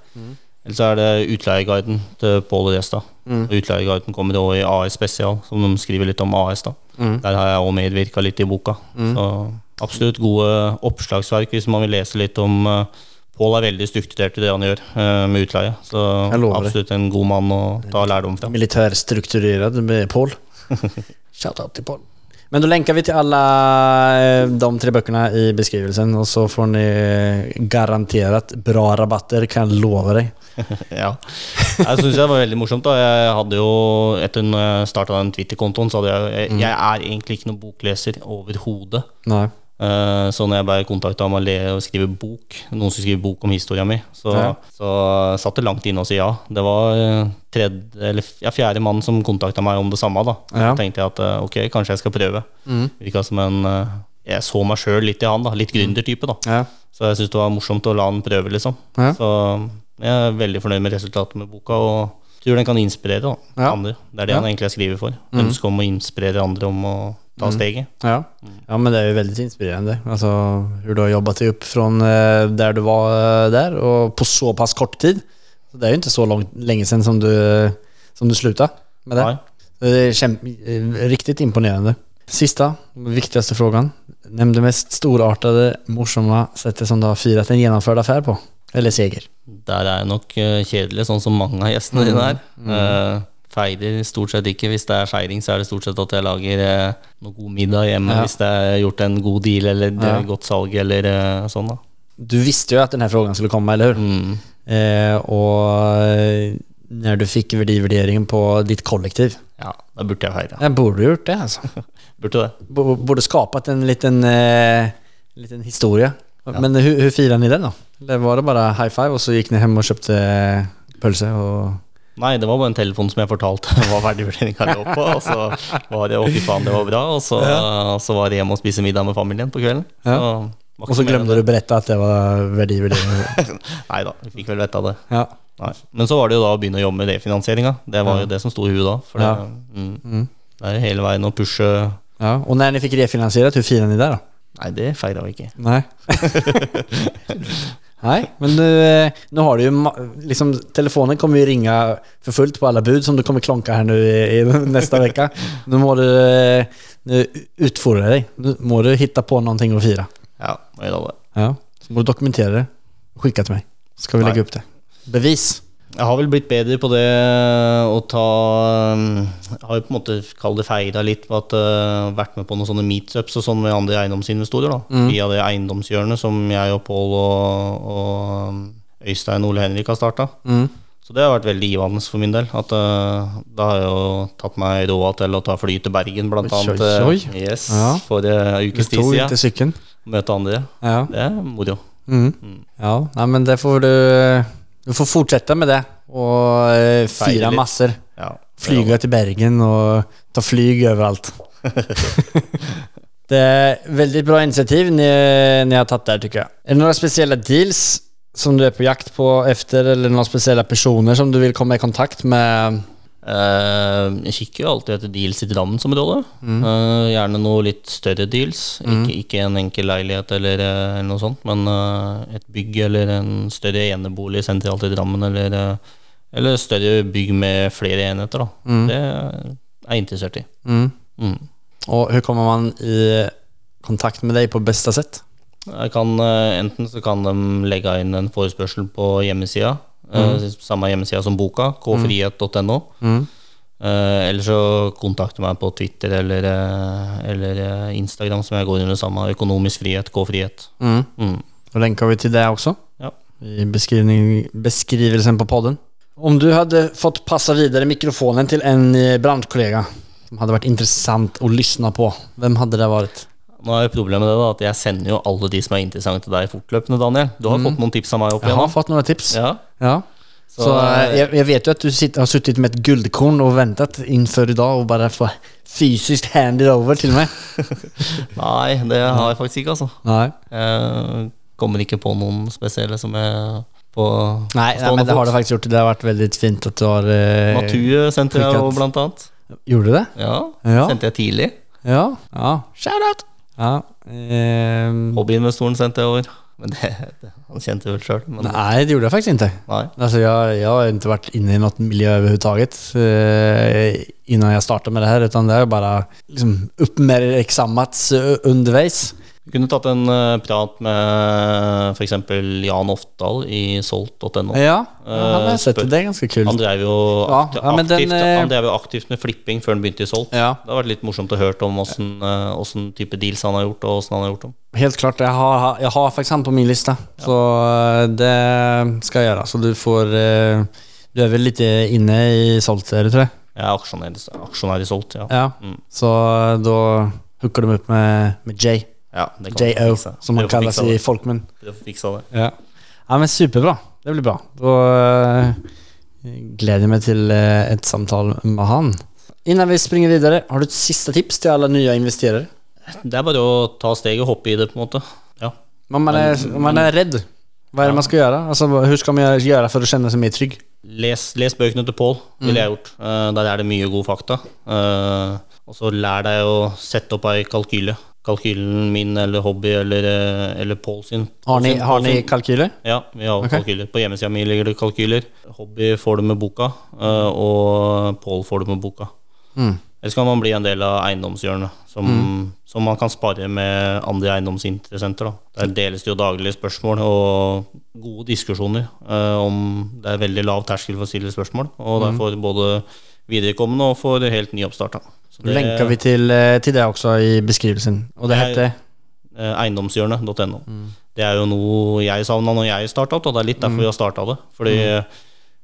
Eller så er det Utleieguiden til Pål Restad. Mm. Utleieguiden kommer også i AS Spesial, som de skriver litt om AS. da Der har jeg også medvirka litt i boka. Så absolutt gode oppslagsverk hvis man vil lese litt om uh, Pål er veldig strukturert i det han gjør uh, med utleie. Så absolutt en god mann å ta lærdom fra.
Militærstrukturert med Paul. Shoutout til Paul. Men då länkar vi till alla eh, de tre böckerna i beskrivelsen och så får ni garanterat bra rabatter, kan jag lova deg.
Ja. Jeg syns det var veldig morsomt. da Jeg hadde jo Etter jeg starta den Twitter-kontoen, så hadde jeg jeg, jeg er egentlig ikke noen bokleser overhodet. Eh, Så når jeg ble kontakta om å le og skrive bok, noen som skriver bok om historia mi, så,
Ja.
så satt det langt inne å si ja. Det var eh, tredje, eller ja, fjerde mann som kontakta meg om det samme. da
Ja.
Så tenkte jeg at eh, ok, kanskje jeg skal prøve.
Mm.
Virka som en jeg så meg sjøl litt i han, da. Litt gründertype, da.
Ja.
Så jeg syntes det var morsomt å la han prøve, liksom. Så jeg er veldig fornøyd med resultatet med boka, og tror den kan inspirere da, andre. Det er det han egentlig skriver for. for. Ønsket om å inspirere andre om å ta steget.
Ja. ja, men det är ju väldigt inspirerande. Alltså hur du har jobbat dig upp från der där du var der där och på så pass kort tid. Så det är ju inte så långt, länge sedan som du, som du slutade med det.
Nei.
Det är kämp, eh, riktigt imponerande. Sista, viktigaste frågan. Nämn det mest storartade, morsamma sättet som du har firat en genomförd affär på. Eller seger.
Der er jeg nok eh, kjedelig, sånn som mange av gjestene dine er. Eh, feirer stort sett ikke. Hvis det er feiring, så er det stort sett at jeg lager eh, noe god middag hjemme.
Ja.
Hvis det er gjort en god deal eller
Ja.
godt salg eller eh, sånn, da.
Du visste jo at denne frågan skulle komme, eller hur?
Mm.
Eh, og når du fikk verdivurderingen på ditt kollektiv.
Ja, da burde jeg feire.
Jeg burde gjort det altså.
Burde det.
B- burde skapat en liten, eh, liten Ja. Men hvordan feiret dere den da? Eller var det bare high five og så gikk dere hjem og kjøpte pølse? och...
Nei, det var bare en telefon som jeg fortalte hva verdivurderinga lå på. Og så var det 'å, fy faen, det var bra', og så, så var det hjem og spise middag med familien på kvelden.
Ja. Och så glemte du å berette at det var
verdivurderinga? Nei da, vi fikk vel vite av det.
ja.
Nei. Men så var det jo da å begynne å jobbe med refinansieringa. Det var jo det som sto i huet da. For det,
Ja.
mm, det er hele veien å pushe
ja. Og når dere fikk refinansiert, hvor fine er dere da?
Nei, det feira vi ikke.
Nej. Nej, men nu, eh, nu har du ju... Liksom, telefonen kommer ju ringa för fullt på alla bud som du kommer klonka här nu i, i nästa vecka. Nu må du eh, nu utfordra dig. Nu må du hitta på någonting att fira.
Ja, gjøre det.
Ja. Så må du dokumentera det. Skicka till mig. Ska vi
Nej.
lägga upp det. Bevis.
Jeg har vel blitt bedre på det å ta um, Jeg har jo på en måte kall det feira litt på at uh, vært med på noen sånne meetups og sånn med andre eiendomsinvestorer. da Via det eiendomshjørnet som jeg og Pål og, og Øystein Ole Henrik har starta.
Mm.
Så det har vært veldig givende for min del. At uh, Da har jeg jo tatt meg råd til å ta fly til Bergen, blant
Oi,
annet.
oi,
oi. Yes,
Ja.
For en
uh,
ukes tid siden. Møte andre.
Ja.
Det er moro.
Mm. Ja, Nei, men det får du... Du får fortsette med det. og
fire
masser.
Ja.
Flyge til Bergen og ta flyg overalt. det er veldig bra initiativ ni, ni har tatt der, tycker jeg. Er det noen spesielle deals som du er på jakt på efter eller noen spesielle personer som du vil komme i kontakt med?
Eh, jeg kikker jo alltid etter deals i Drammensområdet. Eh, gjerne noe litt større deals. Ikke, ikke en enkel leilighet eller, eh, eller noe sånt, men et bygg eller en større enebolig sentralt i Drammen, eller, eller større bygg med flere enheter. Da. Det er jeg interessert i.
Mm.
Mm.
Och hur kommer man i kontakt med deg på beste sett?
Jeg kan, enten så kan de legge inn en forespørsel på hjemmesida, eh, samme hjemmesida som boka, kfrihet.no.
Mm.
Uh, eller så kontakte meg på Twitter eller, eh, eller Instagram, som jeg går under samme. Økonomisk frihet, K-frihet.
Mm.
Mm.
lenker vi til det også
Ja.
I beskrivelsen på podden. Om du hadde fått passa videre mikrofonen til en bransjekollega som hadde vært interessant å lyssna på, hvem hadde det varit?
Nå er jo problemet det da, at jeg sender jo alle de som er interessante til deg fortløpende, Daniel. Du har fått noen tips av meg opp
igjen? Jeg
har
fått noen tips.
Ja.
Ja.
Så,
Så, jeg,
eh,
jag, jag vet jo at du sitter, har sittet med et guldkorn och väntat i dag Og bare får fysisk hand it over til meg.
Nei, det har jeg faktisk ikke, altså.
Nei.
Jeg kommer ikke på noen spesielle som er på
Nei, nej, men det har det faktisk gjort. Det har vært veldig fint at du har... Eh,
Natur sendte jeg jo blant annet.
Gjorde du det?
Ja,
Ja.
sendte jeg tidlig.
Ja. Ja. Shout-out! Ja. eh,
Hobbyinvestoren sendte jeg over. Men det, det han kjente vel sjøl.
Nei, det gjorde jeg faktisk ikke.
nei.
Altså, jeg, jeg har ikke vært inne i noe miljø overhodet eh, innan jeg startade med det her. utan det er bare liksom uppmärksammats eh, underveis.
Vi kunne tatt en uh, prat med f.eks. Jan Oftdal i solt.no.
Ja, han har
Eh,
sett det. er ganske kult.
Han drev jo
Ja,
akti-
ja, men den,
aktivt,
eh,
han drev jo aktivt med flipping før han begynte i Solt.
Ja.
Det har vært litt morsomt å høre om åssen åssen type deals han har gjort, og åssen han har gjort dem.
Helt klart, Jeg har, jeg har faktiskt han på min lista. Så eh, det skal jeg gjøre. Så du får... Du er vel litt inne i Solgt, tror jeg?
Jeg er aksjonær, aksjonær i Solt, ja.
Ja.
Mm.
Så da då du de opp med, med J.
ja
J.O. som han kaller
seg
i
det.
folkmun.
Prøv å fikse det.
Ja. ja, men superbra. Det blir bra. Da eh, gläder jag mig till eh, ett samtal med han. Innan vi springer videre, har du et siste tips til alle nye investerere?
Det er bare å ta steget og hoppe i det, på en måte. Ja.
Men man er, man er redd. Hva er det man skal gjøre? Altså, hvordan skal man gjøre for å kjenne seg mer trygg?
Les, les bøkene til Pål, ville jeg gjort. Uh, der er det mye god fakta. Uh, og så lær deg å sette opp ei kalkyle. Kalkylen min eller hobby eller, eh, eller Pål sin.
Har ni, har ni kalkyler?
Ja, vi har
okay.
kalkyler. På hjemmesida mi ligger det kalkyler. Hobby får du med boka, uh, og Pål får du med boka.
Mm.
Eller kan man bli en del av eiendomshjørnet, som, som man kan spare med andre eiendomsinteressenter. Da. Der deles det jo daglige spørsmål og gode diskusjoner eh, om Det er veldig lav terskel for å stille spørsmål, og derfor er både viderekommende og for helt nyoppstarta. Så det-
Länkar vi til, til, det også i beskrivelsen. Og det
Det är-
hette?
eh, Det er jo noe jeg savna når jeg starta opp, og det er litt derfor vi har starta det. Fordi jeg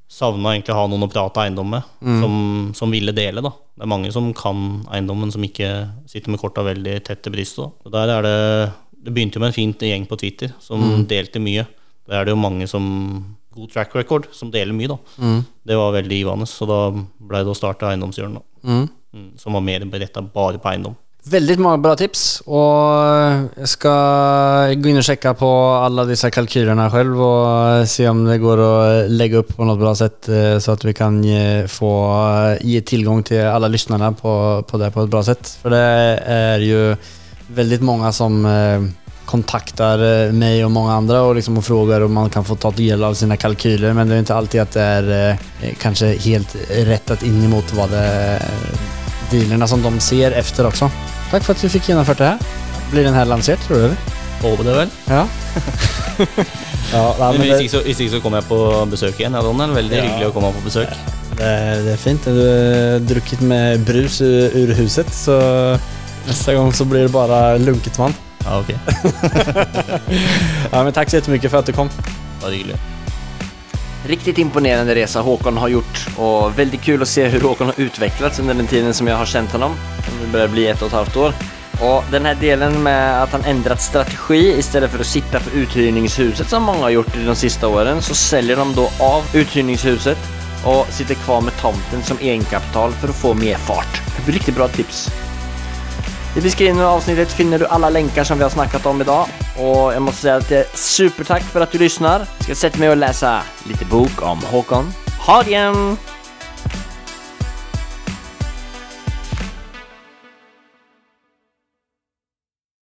savna egentlig å ha noen å prate eiendom med, som, som ville dele. da Det er mange som kan eiendommen, som ikke sitter med korta veldig tett til brystet. Der er det Det begynte jo med en fint gjeng på Twitter som delte mye. Der er det jo mange som God track record, som deler mye, da. Det var veldig givende, så da ble det å starte eiendomshjørnet.
Mm.
Mm, som var mer beretta bare på eiendom.
Väldigt många bra tips och jag ska gå in och checka på alla dessa kalkylerna själv och se om det går att lägga upp på något bra sätt eh, så att vi kan ge, få ge tillgång till alla lyssnarna på, på det på ett bra sätt. För det är ju väldigt många som eh, kontaktar eh, mig och många andra och, liksom och om man kan få ta del av sina kalkyler men det är inte alltid att det är kanskje helt rättat in emot vad det dealerna som de ser efter också. Tack for at vi fikk gjennomført det her. Blir den her lansert, tror du?
Håper det vel.
Ja. ja, nei,
Men hvis ikke, så, hvis ikke så kommer jeg på besøk igjen. Ja, Donald. Veldig
Ja.
hyggelig å komme på besøk.
det, det er fint. Du har drukket med brus ur, ur huset så neste gang så blir det bare lunket vann.
Ja, ok.
Ja, men takk så jättemycket för att du kom.
Bare hyggelig.
Riktigt imponerende resa Håkon har gjort och väldigt kul att se hur Håkon har utvecklats under den tiden som jag har känt honom. Det börjar bli ett och ett halvt år. Och den här delen med att han ändrat strategi istället för att sitta på uthyrningshuset som många har gjort de sista åren så säljer de då av uthyrningshuset och sitter kvar med tomten som egenkapital för att få mer fart. Riktig bra tips. I beskrivningen av avsnittet finner du alla länkar som vi har snackat om idag. Och jag måste säga att det är supertack för att du lyssnar. Jag ska sätta mig och läsa lite bok om Håkon. Ha det igen!